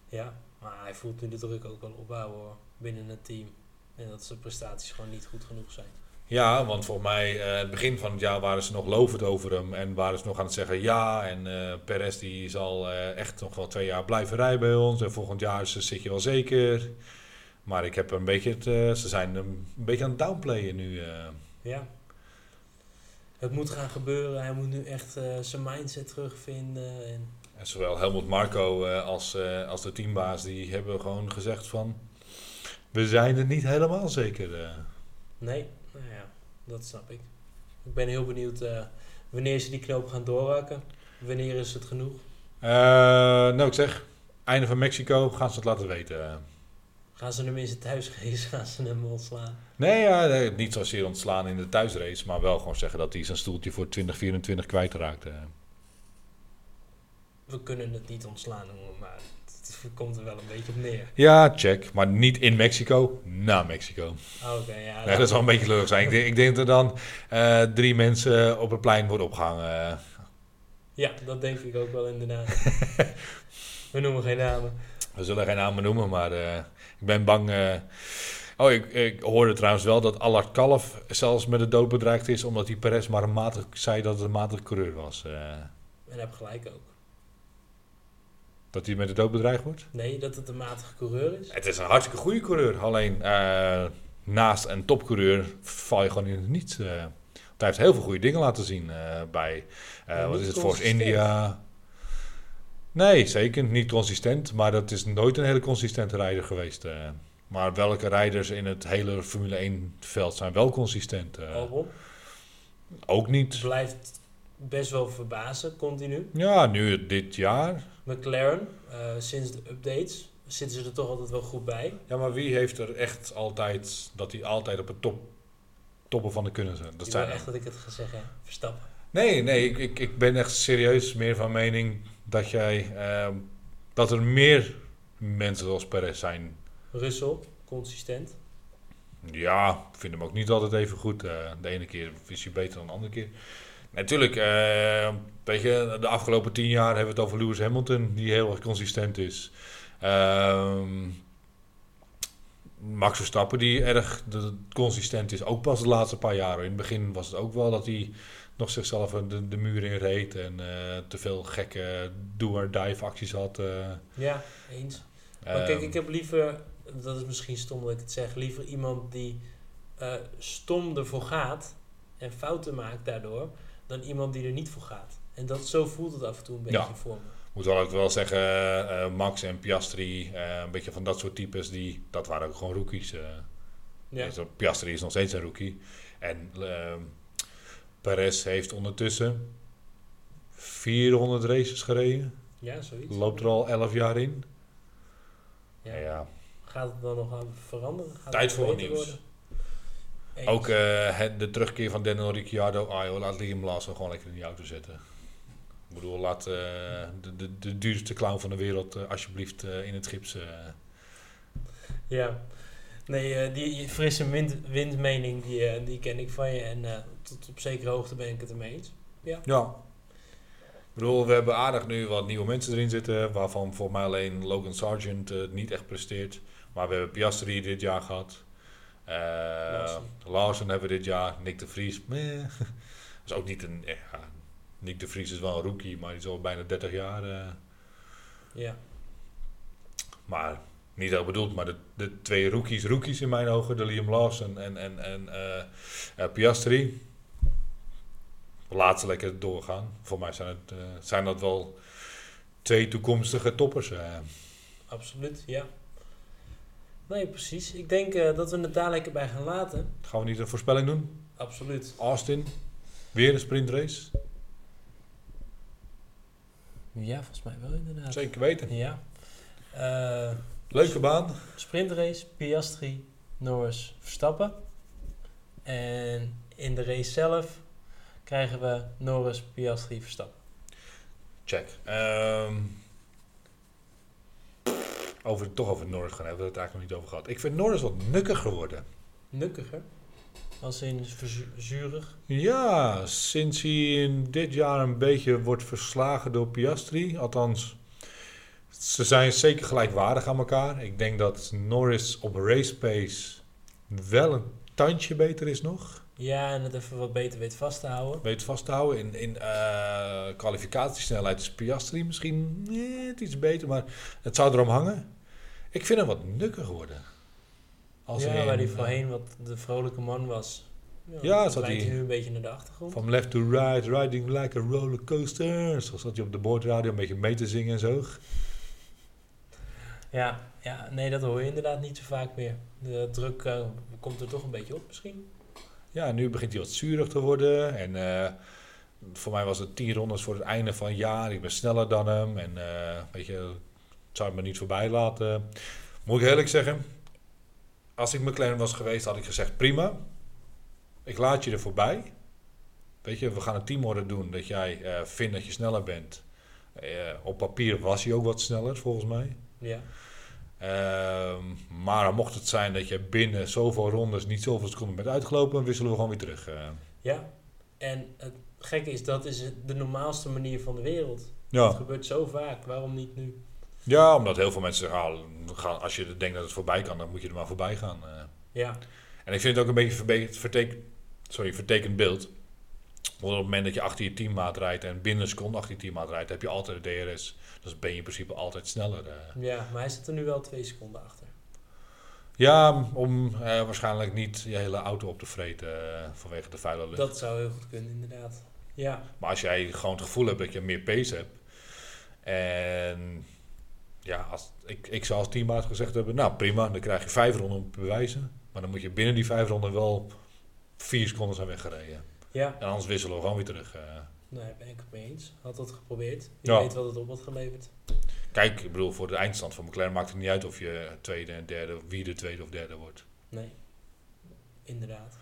Speaker 2: Ja, maar hij voelt nu de druk ook wel opbouwen hoor, binnen het team. En dat zijn prestaties gewoon niet goed genoeg zijn.
Speaker 1: Ja, want volgens mij, eh het begin van het jaar waren ze nog lovend over hem. En waren ze nog aan het zeggen ja. En eh Perez die zal eh, echt nog wel twee jaar blijven rijden bij ons. En volgend jaar zit je wel zeker. Maar ik heb een beetje het, ze zijn een beetje aan het downplayen nu.
Speaker 2: Ja. Het moet gaan gebeuren. Hij moet nu echt zijn mindset terugvinden. En
Speaker 1: En zowel Helmut Marco als, als de teambaas, die hebben gewoon gezegd van... We zijn er niet helemaal zeker. eh.
Speaker 2: nee, nou ja, dat snap ik. Ik ben heel benieuwd eh, wanneer ze die knoop gaan doorhakken. Wanneer is het genoeg?
Speaker 1: Eh, nou, ik zeg, einde van Mexico gaan ze het laten weten.
Speaker 2: Gaan ze hem in zijn thuisrace, gaan ze hem ontslaan?
Speaker 1: Nee, ja, nee, niet zozeer ontslaan in de thuisrace, maar wel gewoon zeggen dat hij zijn stoeltje voor 2024 kwijtraakt. eh.
Speaker 2: We kunnen het niet ontslaan noemen, maar het komt er wel een beetje op neer.
Speaker 1: Ja, check. Maar niet in Mexico, na Mexico.
Speaker 2: Oké, ja.
Speaker 1: Nee, dat zou een beetje lullig zijn. Ik denk, ik denk dat er dan eh, drie mensen op het plein worden opgehangen.
Speaker 2: Ja, dat denk ik ook wel inderdaad. We noemen geen namen.
Speaker 1: We zullen geen namen noemen, maar eh, ik ben bang. eh, Oh, ik, ik hoorde trouwens wel dat Allard Kalf zelfs met de dood bedreigd is, omdat hij Perez maar een matig zei dat het een matige coureur was. eh.
Speaker 2: En heb gelijk ook.
Speaker 1: Dat hij met de dood bedreigd wordt?
Speaker 2: Nee, dat het een matige coureur is.
Speaker 1: Het is een hartstikke goede coureur. Alleen eh, naast een topcoureur val je gewoon in het niets. eh. Want hij heeft heel veel goede dingen laten zien eh, bij, wat is het, Force. India. Nee, zeker niet consistent. Maar dat is nooit een hele consistente rijder geweest. Maar welke rijders in het hele Formule 1 veld zijn wel consistent?
Speaker 2: Albon
Speaker 1: ook niet.
Speaker 2: blijft best wel verbazen, continu.
Speaker 1: Ja, nu dit jaar.
Speaker 2: McLaren, eh, sinds de updates, zitten ze er toch altijd wel goed bij.
Speaker 1: Ja, maar wie heeft er echt altijd dat hij altijd op het top, toppen van de kunnen zijn? Dat zijn
Speaker 2: echt dat ik het ga zeggen. Verstappen.
Speaker 1: Nee, nee, ik, ik, ik ben echt serieus meer van mening dat jij ehm, dat er meer mensen zoals Perez zijn.
Speaker 2: Russell, consistent.
Speaker 1: Ja, ik vind hem ook niet altijd even goed. eh, de ene keer is hij beter dan de andere keer. Natuurlijk, eh, weet je, de afgelopen tien jaar hebben we het over Lewis Hamilton, die heel erg consistent is. Ehm, Max Verstappen, die erg consistent is, ook pas de laatste paar jaren. In het begin was het ook wel dat hij nog zichzelf de, de muur in reed en eh, te veel gekke do-or-dive acties had. eh.
Speaker 2: Ja, eens. Maar kijk,
Speaker 1: Ehm,
Speaker 2: ik heb liever, dat is misschien stom dat ik het zeg, liever iemand die stom ervoor gaat en fouten maakt daardoor, dan iemand die er niet voor gaat. En dat, zo voelt het af en toe een beetje
Speaker 1: Ja.
Speaker 2: voor me.
Speaker 1: moet wel ook wel zeggen, eh, Max en Piastri, eh, een beetje van dat soort types, die, dat waren ook gewoon rookies. eh.
Speaker 2: Ja.
Speaker 1: Dus, Piastri is nog steeds een rookie. En ehm Perez heeft ondertussen 400 races gereden.
Speaker 2: ja, zoiets.
Speaker 1: Loopt er al 11 jaar in.
Speaker 2: Ja.
Speaker 1: Ja.
Speaker 2: Gaat het dan nog aan veranderen? Gaat
Speaker 1: Tijd
Speaker 2: het
Speaker 1: voor wat
Speaker 2: beter
Speaker 1: nieuws.
Speaker 2: worden? Eens.
Speaker 1: Ook eh, het- de terugkeer van Daniel Ricciardo. Ah joh, laat Liam Lawson gewoon lekker in die auto zetten. Ik bedoel, laat eh, de, de, de duurste clown van de wereld eh, alsjeblieft eh, in het gips. eh.
Speaker 2: Ja. Nee, eh, die frisse wind, windmening, die, die ken ik van je. En eh, tot op zekere hoogte ben ik het ermee eens.
Speaker 1: Ja. Ik bedoel, we hebben aardig nu wat nieuwe mensen erin zitten, waarvan voor mij alleen Logan Sargent het niet echt presteert. Maar we hebben Piastri dit jaar gehad. Eh
Speaker 2: Larsen.
Speaker 1: Larsen hebben we dit jaar. Nick de Vries. meh. is ook niet een... Ja, Nick de Vries is wel een rookie, maar die is al bijna 30 jaar. eh,
Speaker 2: Ja.
Speaker 1: maar niet heel bedoeld, maar de, de twee rookies, rookies in mijn ogen, de Liam Lawson en, en, en eh, eh, Piastri. Laat ze lekker doorgaan. Voor mij zijn, het, eh, zijn dat wel twee toekomstige toppers. eh.
Speaker 2: Absoluut, ja. Nee, precies. Ik denk eh, dat we het daar lekker bij gaan laten.
Speaker 1: Gaan we niet een voorspelling doen?
Speaker 2: Absoluut.
Speaker 1: Austin, weer een sprintrace.
Speaker 2: Ja, volgens mij wel inderdaad.
Speaker 1: Zeker weten.
Speaker 2: Ja. Eh,
Speaker 1: Leuke baan.
Speaker 2: sprintrace, Piastri, Norris, Verstappen. En in de race zelf krijgen we Norris, Piastri, Verstappen.
Speaker 1: Check. Ehm, over, toch over Norris gaan hebben we het eigenlijk nog niet over gehad. Ik vind Norris wat nukker geworden.
Speaker 2: Nukkiger. Als in verzu- zuurig.
Speaker 1: Ja, sinds hij in dit jaar een beetje wordt verslagen door Piastri. Althans, ze zijn zeker gelijkwaardig aan elkaar. Ik denk dat Norris op race pace wel een tandje beter is nog.
Speaker 2: Ja, en het even wat beter weet vast te houden.
Speaker 1: Weet vast te houden. In, in eh, kwalificatiesnelheid is Piastri misschien net iets beter, maar het zou erom hangen. Ik vind hem wat nukker geworden. Als
Speaker 2: ja, waar hij
Speaker 1: eh,
Speaker 2: voorheen wat de vrolijke man was.
Speaker 1: Ja,
Speaker 2: dat
Speaker 1: zat hij-
Speaker 2: nu een beetje naar de achtergrond.
Speaker 1: Van left to right, riding like a rollercoaster. Zo zat hij op de boordradio een beetje mee te zingen en zo.
Speaker 2: Ja, ja, nee, dat hoor je inderdaad niet zo vaak meer. De druk eh, komt er toch een beetje op misschien.
Speaker 1: Ja, nu begint hij wat zuurig te worden. En eh, voor mij was het tien rondes voor het einde van het jaar. Ik ben sneller dan hem. En weet je, het zou me niet voorbij laten. Moet ik eerlijk zeggen, als ik McLaren was geweest, had ik gezegd prima. Ik laat je er voorbij. Weet je, we gaan een teamorder doen dat jij eh, vindt dat je sneller bent. Eh, op papier was hij ook wat sneller, volgens mij.
Speaker 2: Ja,
Speaker 1: Ehm, maar mocht het zijn dat je binnen zoveel rondes niet zoveel seconden bent uitgelopen, wisselen we gewoon weer terug. eh.
Speaker 2: ja. En het gekke is, dat is de normaalste manier van de wereld.
Speaker 1: Ja.
Speaker 2: gebeurt zo vaak, waarom niet nu?
Speaker 1: Ja, omdat heel veel mensen zeggen, ah, gaan, als je denkt dat het voorbij kan, dan moet je er maar voorbij gaan. eh.
Speaker 2: Ja,
Speaker 1: En ik vind het ook een beetje verbe- vertek- sorry, vertekend beeld. Want op het moment dat je achter je teammaat rijdt en binnen een seconde achter je teammaat rijdt, heb je altijd de DRS. Dus ben je in principe altijd sneller. eh.
Speaker 2: ja, maar hij zit er nu wel twee seconden achter.
Speaker 1: Ja, om eh, waarschijnlijk niet je hele auto op te vreten eh, vanwege de vuile lucht.
Speaker 2: Dat zou heel goed kunnen, inderdaad. Ja,
Speaker 1: Maar als jij gewoon het gevoel hebt dat je meer pace hebt. En ja, als, ik, ik zou als teammaat gezegd hebben, nou prima, dan krijg je vijf ronden om te bewijzen. Maar dan moet je binnen die vijf ronden wel vier seconden zijn weggereden.
Speaker 2: ja.
Speaker 1: En anders wisselen we gewoon weer terug. eh.
Speaker 2: Nee, ben ik het mee eens. Had dat geprobeerd. Je
Speaker 1: Ja.
Speaker 2: weet wat het op had geleverd.
Speaker 1: Kijk, ik bedoel, voor de eindstand van McLaren maakt het niet uit of je tweede en derde, wie de tweede of derde wordt.
Speaker 2: Nee, inderdaad.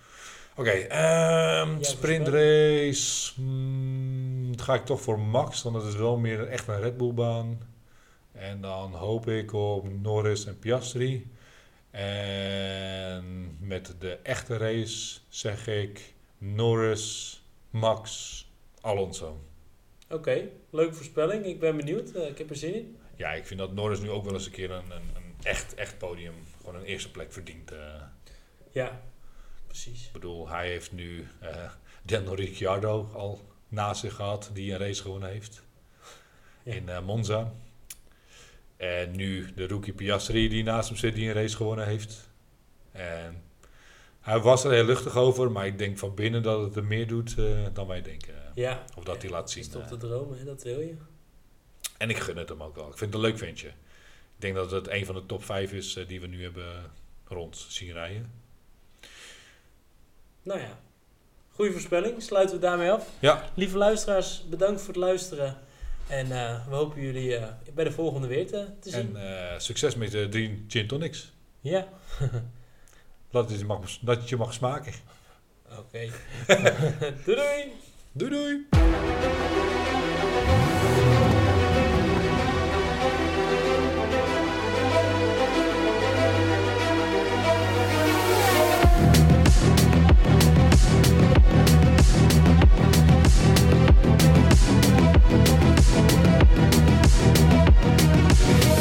Speaker 1: Oké, ehm sprintrace. Hmm, ga ik toch voor Max, want het is wel meer echt een Red Bull baan. En dan hoop ik op Norris en Piastri. En met de echte race zeg ik Norris, Max, Alonso.
Speaker 2: Oké, leuke voorspelling. Ik ben benieuwd. Eh, ik heb er zin in.
Speaker 1: Ja, ik vind dat Norris nu ook wel eens een keer een, een, een echt, echt podium, gewoon een eerste plek verdient. eh.
Speaker 2: Ja, precies.
Speaker 1: Ik bedoel, hij heeft nu eh Daniel Ricciardo al naast zich gehad, die een race gewonnen heeft
Speaker 2: Ja.
Speaker 1: in Monza. En nu de rookie Piastri die naast hem zit, die een race gewonnen heeft. En hij was er heel luchtig over, maar ik denk van binnen dat het er meer doet eh, dan wij denken.
Speaker 2: Ja.
Speaker 1: Of dat hij laat zien.
Speaker 2: Is toch
Speaker 1: eh.
Speaker 2: te dromen, hè? dat wil je.
Speaker 1: En ik gun het hem ook wel. Ik vind het een leuk ventje. Ik denk dat het een van de top 5 is eh, die we nu hebben rond zien rijden.
Speaker 2: Nou ja, goede voorspelling. Sluiten we daarmee af.
Speaker 1: Ja,
Speaker 2: Lieve luisteraars, bedankt voor het luisteren. En eh, we hopen jullie eh, bij de volgende weer te, te zien.
Speaker 1: en eh, succes met de drie gin tonics.
Speaker 2: Ja,
Speaker 1: Laat het je mag, dat het je mag smaken.
Speaker 2: oké. doei doei!
Speaker 1: Doei doei! フーム。